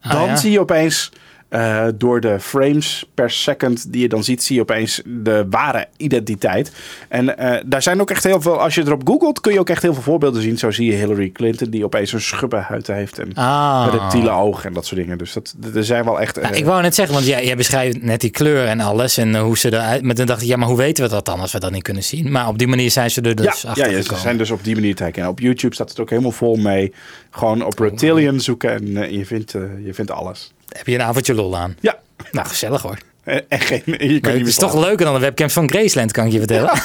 Ah, Dan ja. zie je opeens eh, door de frames per second die je dan ziet, zie je opeens de ware identiteit. En eh, daar zijn ook echt heel veel, als je erop googelt, kun je ook echt heel veel voorbeelden zien. Zo zie je Hillary Clinton die opeens een schubbenhuid heeft en Ah. reptiele ogen en dat soort dingen. Dus dat, er zijn wel echt... Nou, eh, ik wou net zeggen, want jij, jij beschrijft net die kleur en alles en hoe ze eruit... Maar dan dacht ik, ja, maar hoe weten we dat dan als we dat niet kunnen zien? Maar op die manier zijn ze er dus ja, achter ja, ja, ze zijn dus op die manier te herkennen. Op YouTube staat het ook helemaal vol mee. Gewoon op reptilian zoeken en je, vindt, je vindt alles. Heb je een avondje lol aan? Ja, Nou, gezellig hoor. En, en geen, je kunt het is toch leuker dan de webcams van Graceland, kan ik je vertellen. [laughs]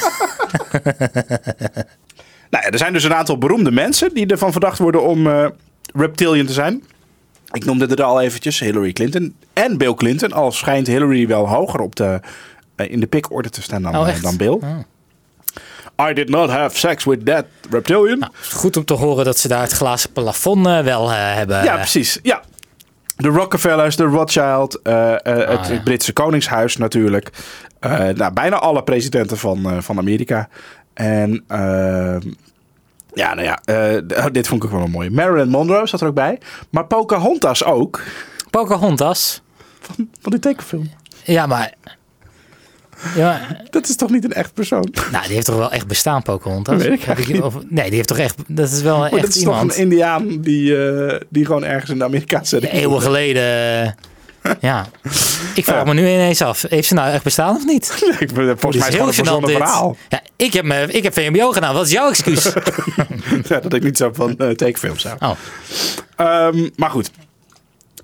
Nou ja, er zijn dus een aantal beroemde mensen die ervan verdacht worden om eh, reptilian te zijn. Ik noemde er al eventjes Hillary Clinton en Bill Clinton. Al schijnt Hillary wel hoger op de, eh, in de pikorde te staan dan, Oh, eh, dan Bill. Oh. I did not have sex with that reptilian. Nou, goed om te horen dat ze daar het glazen plafond eh, wel eh, hebben. Ja, precies. Ja. De Rockefellers, de Rothschild, eh, eh, het, Ah, ja. Britse Koningshuis natuurlijk. Eh, nou, bijna alle presidenten van, van Amerika. En ehm, ja, nou ja, d- dit vond ik ook wel een mooie. Marilyn Monroe zat er ook bij. Maar Pocahontas ook. Pocahontas. Van, van die tekenfilm. Ja, maar... Ja, maar- [laughs] Dat is toch niet een echt persoon? nou, die heeft toch wel echt bestaan, Pocahontas? Dat weet ik Heb eigenlijk of- nee, die heeft toch echt... Dat is wel Maar echt dat is iemand. toch een Indiaan die, eh, die gewoon ergens in de Amerikaanse... Eeuwen geleden... [laughs] Ja. Ik vraag Ja. me nu ineens af. Heeft ze nou echt bestaan of niet? [laughs] Ik ben- Volgens mij is het gewoon een verhaal. Ja, ik heb, me, ik heb VMBO gedaan. Wat is jouw excuus? Ja, dat ik niet zo van eh, tekenfilms hou. Oh, Ehm, maar goed.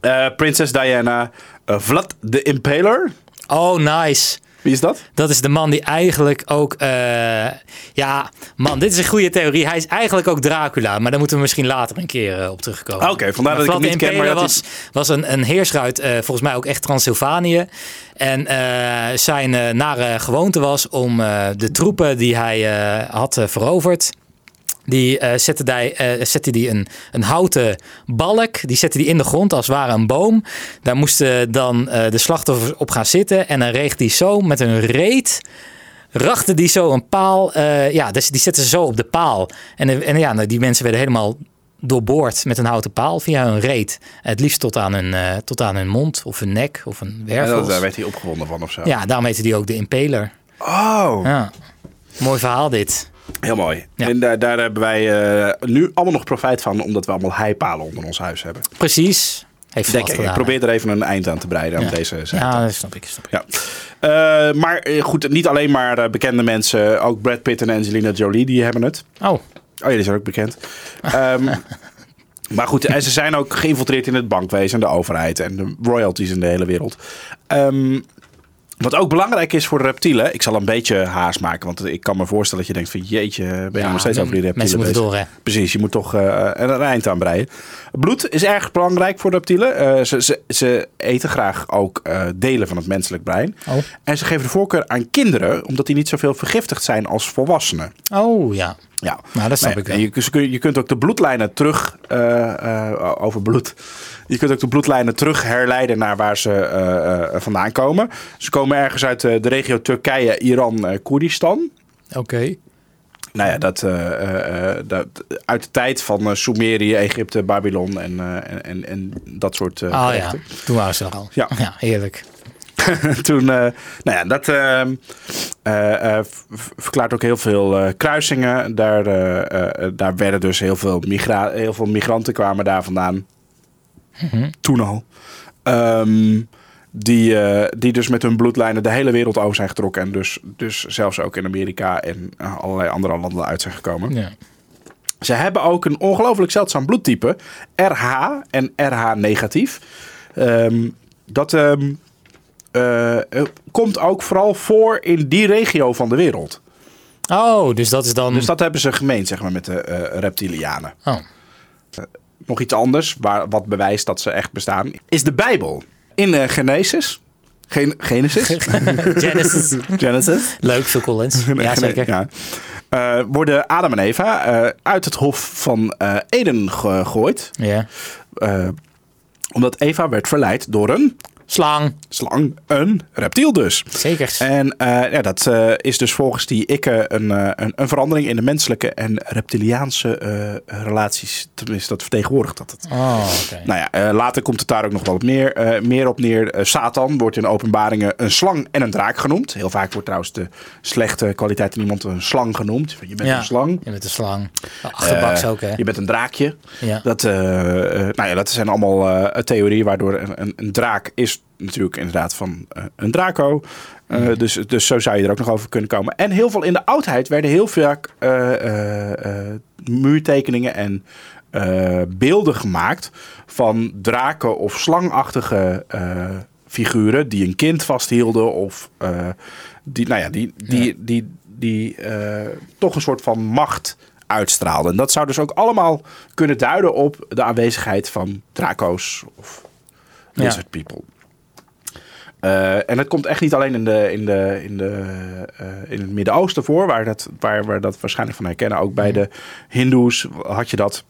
Eh, Prinses Diana, Vlad de Impaler. oh nice. Wie is dat? Dat is de man die eigenlijk ook... eh, ja, man, dit is een goede theorie. Hij is eigenlijk ook Dracula. Maar daar moeten we misschien later een keer eh, op terugkomen. Oké, vandaar dat ik hem niet ken, maar dat was, was een, een heerser uit, eh, volgens mij ook echt Transylvanië. En zijn nare gewoonte was om de troepen die hij had veroverd... Die eh, zette hij eh, zette die een, een houten balk. Die zette die in de grond als het ware een boom. Daar moesten dan eh, de slachtoffers op gaan zitten. En dan reeg die zo met een reet. Rachte die zo een paal. ja, dus die zetten ze zo op de paal. En, en ja, nou, die mensen werden helemaal doorboord met een houten paal via hun reet. Het liefst tot aan hun, tot aan hun mond of hun nek of een Ja, wervels. dat, daar Ja, werd hij opgewonden van of zo. daarom heette die ook de Impaler. Oh, Ja. Mooi verhaal dit. Heel mooi. Ja. En daar, daar hebben wij eh, nu allemaal nog profijt van, omdat we allemaal heipalen onder ons huis hebben. Precies. Heeft ik. Probeer er even een eind aan te breiden aan deze zaak. Ja, dat snap ik. Snap ik. Ja. Eh, maar eh, goed, niet alleen maar bekende mensen. Ook Brad Pitt en Angelina Jolie, die hebben het. Oh, Oh ja, die zijn ook bekend. Ehm, [laughs] maar goed, en ze zijn ook geïnfiltreerd in het bankwezen, de overheid en de royalties in de hele wereld. Ehm, wat ook belangrijk is voor de reptielen. Ik zal een beetje haast maken, want ik kan me voorstellen dat je denkt van jeetje, ben je Ja, nog steeds over die reptielen mensen moeten bezig? door, hè? Precies, je moet toch er een eind aan breien. Bloed is erg belangrijk voor reptielen. Eh, ze, ze, ze eten graag ook eh, delen van het menselijk brein. Oh. En ze geven de voorkeur aan kinderen, omdat die niet zoveel vergiftigd zijn als volwassenen. Oh ja. Ja. Nou, dat snap Nee, ik wel. je, je kunt ook de bloedlijnen terug, eh, over bloed. Je kunt ook de bloedlijnen terug herleiden naar waar ze eh, vandaan komen. Ze komen ergens uit de regio Turkije, Iran, Koerdistan. Oké. Nou ja, dat, dat, uit de tijd van Sumerië, Egypte, Babylon en, en, en, dat soort Oh ja, toen waren ze er al. Ja. ja heerlijk. [laughs] Toen, eh, nou ja, dat ehm, eh, eh, verklaart ook heel veel kruisingen. Daar, daar werden dus heel veel, migra heel veel migranten kwamen daar vandaan. Toen al. Ehm, die, die dus met hun bloedlijnen de hele wereld over zijn getrokken. En dus, dus zelfs ook in Amerika en allerlei andere landen uit zijn gekomen. Ja. Ze hebben ook een ongelooflijk zeldzaam bloedtype. RH en RH negatief. Ehm, dat eh, eh, komt ook vooral voor in die regio van de wereld. Oh, dus dat is dan... Dus dat hebben ze gemeen, zeg maar, met de eh, reptilianen. Oh. Nog iets anders, waar, wat bewijst dat ze echt bestaan, is de Bijbel. In eh, Genesis. Gen Genesis? [laughs] Genesis. Genesis. Leuk, Phil Collins. [laughs] Ja, zeker. Ja. Eh, worden Adam en Eva eh, uit het hof van eh, Eden gegooid. Ja. Eh, omdat Eva werd verleid door een Slang. slang, een reptiel dus. Zeker. En eh, ja, dat eh, is dus volgens die ikke een, eh, een, een verandering in de menselijke en reptiliaanse relaties. Tenminste, dat vertegenwoordigt dat het. Oh, oké. Nou ja, later komt het daar ook nog wel op meer, eh, meer op neer. Satan wordt in openbaringen een slang en een draak genoemd. Heel vaak wordt trouwens de slechte kwaliteit in iemand een slang genoemd. Je bent Ja. een slang. Je bent een slang. Achterbaks ook, hè? Je bent een draakje. Ja. Dat, nou ja, dat zijn allemaal theorieën waardoor een, een, een draak is natuurlijk inderdaad van eh, een draco. Eh, dus, dus zo zou je er ook nog over kunnen komen. En heel veel in de oudheid werden heel vaak eh, muurtekeningen en beelden gemaakt van draken of slangachtige figuren die een kind vasthielden of die, nou ja, die, die, die, die, toch een soort van macht uitstraalden. En dat zou dus ook allemaal kunnen duiden op de aanwezigheid van draco's of Ja. lizard people. Eh, en dat komt echt niet alleen in, de, in, de, in, de, eh, in het Midden-Oosten voor, waar, dat, waar we dat waarschijnlijk van herkennen. Ook bij de Hindoes had je dat.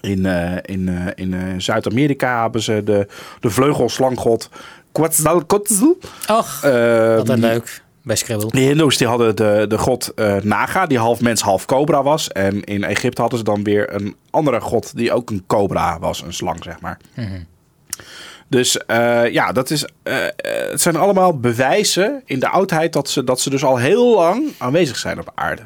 In, eh, in, in Zuid-Amerika hebben ze de, de vleugelslanggod Quetzalcoatl. Och, Ehm, wat een leuk. Bij Scrabble. de Hindoes die hadden de, de god Naga, die half mens, half cobra was. En in Egypte hadden ze dan weer een andere god die ook een cobra was, een slang zeg maar. Dus eh, ja, dat is, eh, eh, het zijn allemaal bewijzen in de oudheid dat ze, dat ze dus al heel lang aanwezig zijn op aarde.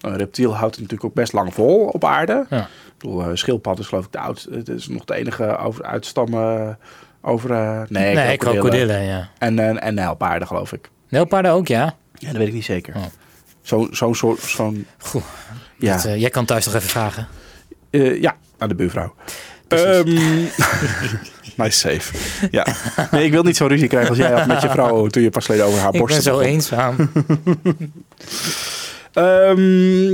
Een reptiel houdt het natuurlijk ook best lang vol op aarde. Ja. Ik bedoel, schildpad is geloof ik de oudste. Het is nog de enige over, uitstammen over... nee, Nee, krokodillen. krokodillen, ja. En, en, en nijlpaarden geloof ik. Nijlpaarden ook, ja. Ja, dat weet ik niet zeker. Oh. Zo'n zo'n soort... Zo'n, Goed. ja. Dat, jij kan thuis nog even vragen. Ja, aan de buurvrouw. Precies. [laughs] Nice save. Ja. Nee, ik wil niet zo'n ruzie krijgen als jij had met je vrouw [laughs] toen je pas geleden over haar Ik borst ben zo eenzaam. [laughs] Ehm,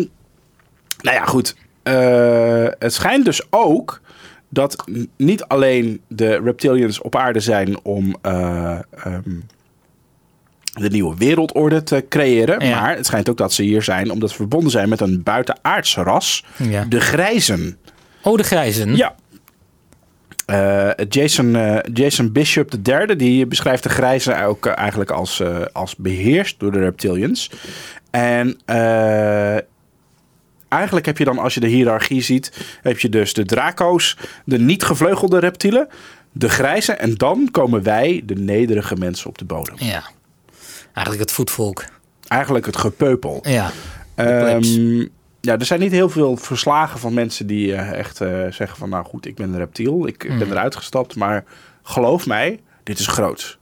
nou ja, goed. Eh, het schijnt dus ook dat niet alleen de reptilians op aarde zijn om eh, ehm, de nieuwe wereldorde te creëren. Ja. Maar het schijnt ook dat ze hier zijn omdat ze verbonden zijn met een buitenaardse ras. Ja. De grijzen. Oh, de grijzen. Ja. Eh, Jason, eh, Jason Bishop III, die beschrijft de grijzen ook eh, eigenlijk als, als beheerst door de reptilians. En eigenlijk heb je dan, als je de hiërarchie ziet, heb je dus de draco's, de niet gevleugelde reptielen, de grijzen en dan komen wij, de nederige mensen op de bodem. Ja. Eigenlijk het voetvolk. Eigenlijk het gepeupel. Ja. Ja, er zijn niet heel veel verslagen van mensen die eh, echt eh, zeggen van... nou goed, ik ben een reptiel, ik Mm. ben eruit gestapt. Maar geloof mij, dit is groot.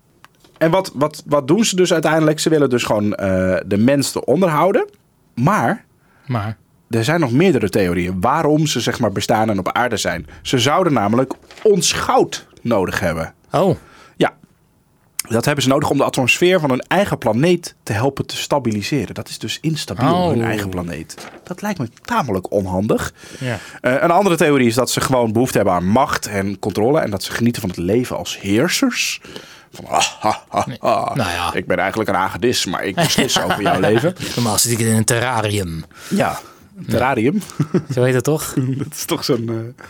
En wat, wat, wat doen ze dus uiteindelijk? Ze willen dus gewoon eh, de mens eronder houden. Maar Maar. er zijn nog meerdere theorieën waarom ze zeg maar bestaan en op aarde zijn. Ze zouden namelijk ons goud nodig hebben. Oh. Ja, dat hebben ze nodig om de atmosfeer van hun eigen planeet te helpen te stabiliseren. Dat is dus instabiel, Oh. hun eigen planeet. Dat lijkt me tamelijk onhandig. Ja. Eh, een andere theorie is dat ze gewoon behoefte hebben aan macht en controle. En dat ze genieten van het leven als heersers. Van, ah, ah, ah, ah. Nou ja. Ik ben eigenlijk een hagedis, maar ik beslis [laughs] over jouw leven. Normaal zit ik in een terrarium. Ja, terrarium. Zo heet het toch? [laughs] dat is toch zo'n... eh,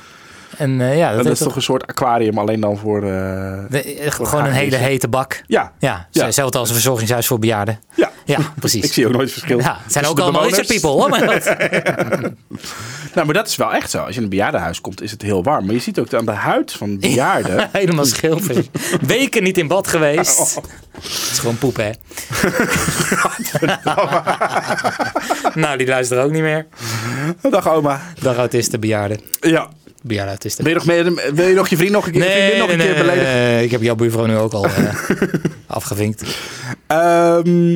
En eh, ja, dat, dat is toch een soort aquarium, alleen dan voor... eh, de- eh, gewoon een hele hete bak. Ja, Ja, Ja. hetzelfde als een verzorgingshuis voor bejaarden. ja. Ja, [laughs] precies. Ik zie ook nooit verschil. Ja, het zijn ook allemaal lizard people. Hoor, maar dat- [laughs] Nou, maar dat is wel echt zo. Als je in een bejaardenhuis komt, is het heel warm. Maar je ziet ook aan de huid van bejaarden. [laughs] Helemaal schilfer. Weken niet in bad geweest. Het is gewoon poep, hè? nou, die luisteren ook niet meer. Dag oma. Dag autisten, bejaarden. Ja. Bejaarden autisten. Wil je nog, meer, wil je nog je vriend nog een keer, vriendin nog een keer beledigen? nee, ik heb jouw buurvrouw nu ook al eh, [laughs] afgevinkt. Ehm,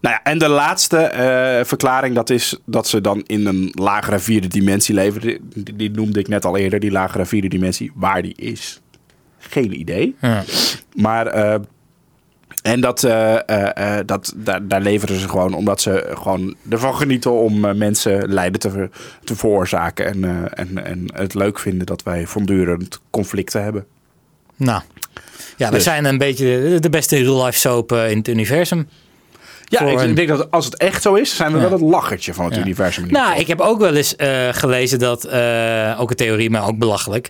nou ja, en de laatste eh, verklaring, dat is dat ze dan in een lagere vierde dimensie leven. Die, die noemde ik net al eerder, die lagere vierde dimensie. Waar die is, geen idee. Ja. Maar, eh, en dat, eh, eh, eh, dat, daar, daar leveren ze gewoon omdat ze gewoon ervan genieten om mensen lijden te, te veroorzaken. En, en, en het leuk vinden dat wij voortdurend conflicten hebben. Nou, ja, we Dus. zijn een beetje de- beste real-life soap in het universum. Ja, ik, een- denk dat als het echt zo is, zijn we Ja. wel het lachertje van het Ja. universum. Nou, ik heb ook wel eens gelezen dat, ook een theorie, maar ook belachelijk.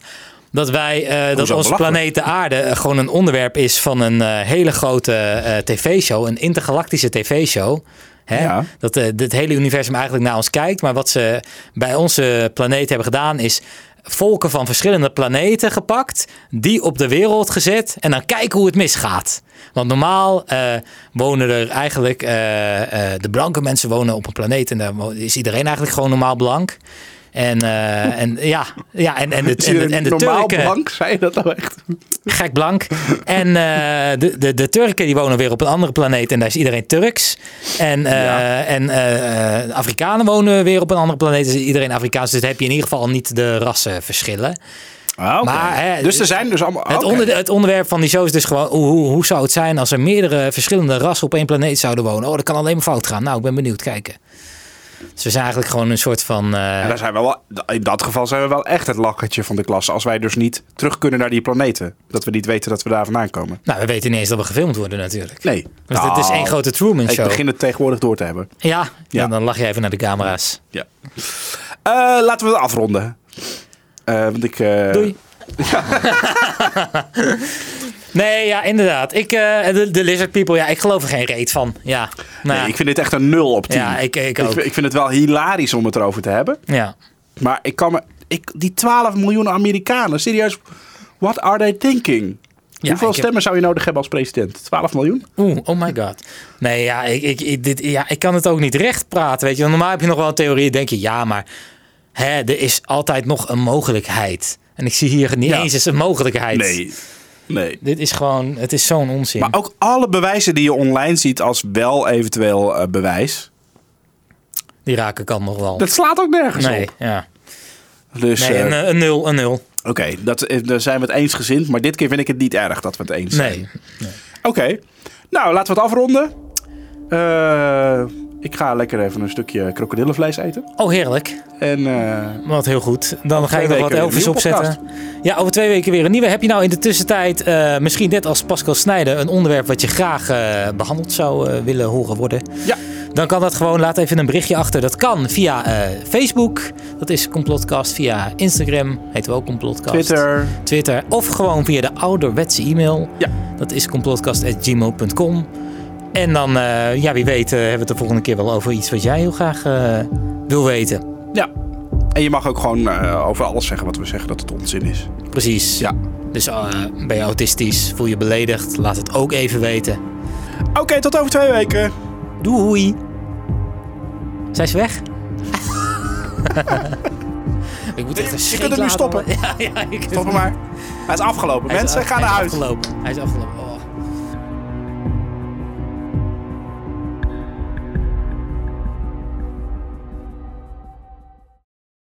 Dat wij, eh, dat onze planeet de aarde eh, gewoon een onderwerp is van een eh, hele grote tv-show, een intergalactische tv-show. Hè? Ja. Dat het hele universum eigenlijk naar ons kijkt. Maar wat ze bij onze planeet hebben gedaan is volken van verschillende planeten gepakt, die op de wereld gezet en dan kijken hoe het misgaat. Want normaal wonen er eigenlijk, de blanke mensen wonen op een planeet en daar is iedereen eigenlijk gewoon normaal blank. En, eh, en ja, ja, en, en, de, Is en, de, en de normaal Turken, blank, zei je dat nou echt? gek blank. En eh, de, de, de Turken die wonen weer op een andere planeet en daar is iedereen Turks. En, Ja. en Afrikanen wonen weer op een andere planeet, dus iedereen Afrikaans. Dus dan heb je in ieder geval niet de rassenverschillen. Ah, oké. Maar, hè, dus er zijn dus allemaal... Het, onder, het onderwerp van die show is dus gewoon... Hoe, hoe, hoe zou het zijn als er meerdere verschillende rassen op één planeet zouden wonen? Oh, dat kan alleen maar fout gaan. Nou, ik ben benieuwd. Kijken. Dus we zijn eigenlijk gewoon een soort van... eh, En daar zijn we wel, in dat geval zijn we wel echt het lachertje van de klas. Als wij dus niet terug kunnen naar die planeten. Dat we niet weten dat we daar vandaan komen. nou, we weten niet eens dat we gefilmd worden natuurlijk. Nee. Dus het is Nou, één grote Truman Ik Show. begin het tegenwoordig door te hebben. Ja, ja. Dan lach je even naar de camera's. Ja. Eh, laten we het afronden. Eh, want ik... Doei. [laughs] [laughs] nee, ja, inderdaad. Ik, eh, de, de Lizard People, ja, ik geloof er geen reet van. Ja, nou, Nee, ik vind dit echt een 0 op 10. ja, ik, ik ook. vind- ik vind het wel hilarisch om het erover te hebben. Ja. Maar ik kan me... Ik, die 12 miljoen Amerikanen, serieus... What are they thinking? Ja, Hoeveel heb- stemmen zou je nodig hebben als president? 12 miljoen? Oeh, oh my god. Nee, ja ik, ik, ik- dit, ja, ik kan het ook niet recht praten, weet je. Normaal heb je nog wel een theorie, denk je, ja, maar hè, er is altijd nog een mogelijkheid. En ik zie hier niet Ja. eens een mogelijkheid. Nee. Nee. Dit is gewoon, het is zo'n onzin. Maar ook alle bewijzen die je online ziet als wel eventueel eh, bewijs... Die raken kan nog wel. Dat slaat ook nergens nee, op. ja. Dus nee eh, een, een nul, een nul. oké, dat eh, daar zijn we het eensgezind. Maar dit keer vind ik het niet erg dat we het eens zijn. Nee. Oké, nou laten we het afronden. Eh, ik ga lekker even een stukje krokodillenvlees eten. Oh, heerlijk. En eh, Wat heel goed. Dan ga ik nog wat Elvis opzetten. Ja, over twee weken weer een nieuwe. Heb je nou in de tussentijd, eh, misschien net als Pascal Snijder, een onderwerp wat je graag eh, behandeld zou willen horen worden? ja, Dan kan dat gewoon. Laat even een berichtje achter. Dat kan via Facebook. Dat is Complotcast. Via Instagram heten we ook Complotcast. Twitter. Twitter. Of gewoon via de ouderwetse e-mail. Ja. Dat is complotcast.gmail.com. En dan, eh, ja, wie weet, eh, hebben we het de volgende keer wel over iets wat jij heel graag eh, wil weten. Ja. En je mag ook gewoon over alles zeggen wat we zeggen dat het onzin is. Precies. Ja. Dus ben je autistisch, voel je beledigd, laat het ook even weten. Oké, tot over twee weken. Doei! Zijn ze weg? [laughs] ik moet echt een Je kunt hem nu stoppen. [laughs] Ja, ja, ik Stop hem maar. Hij is afgelopen. Hij is Mensen, af- ga hij naar is huis. Afgelopen. Hij is afgelopen.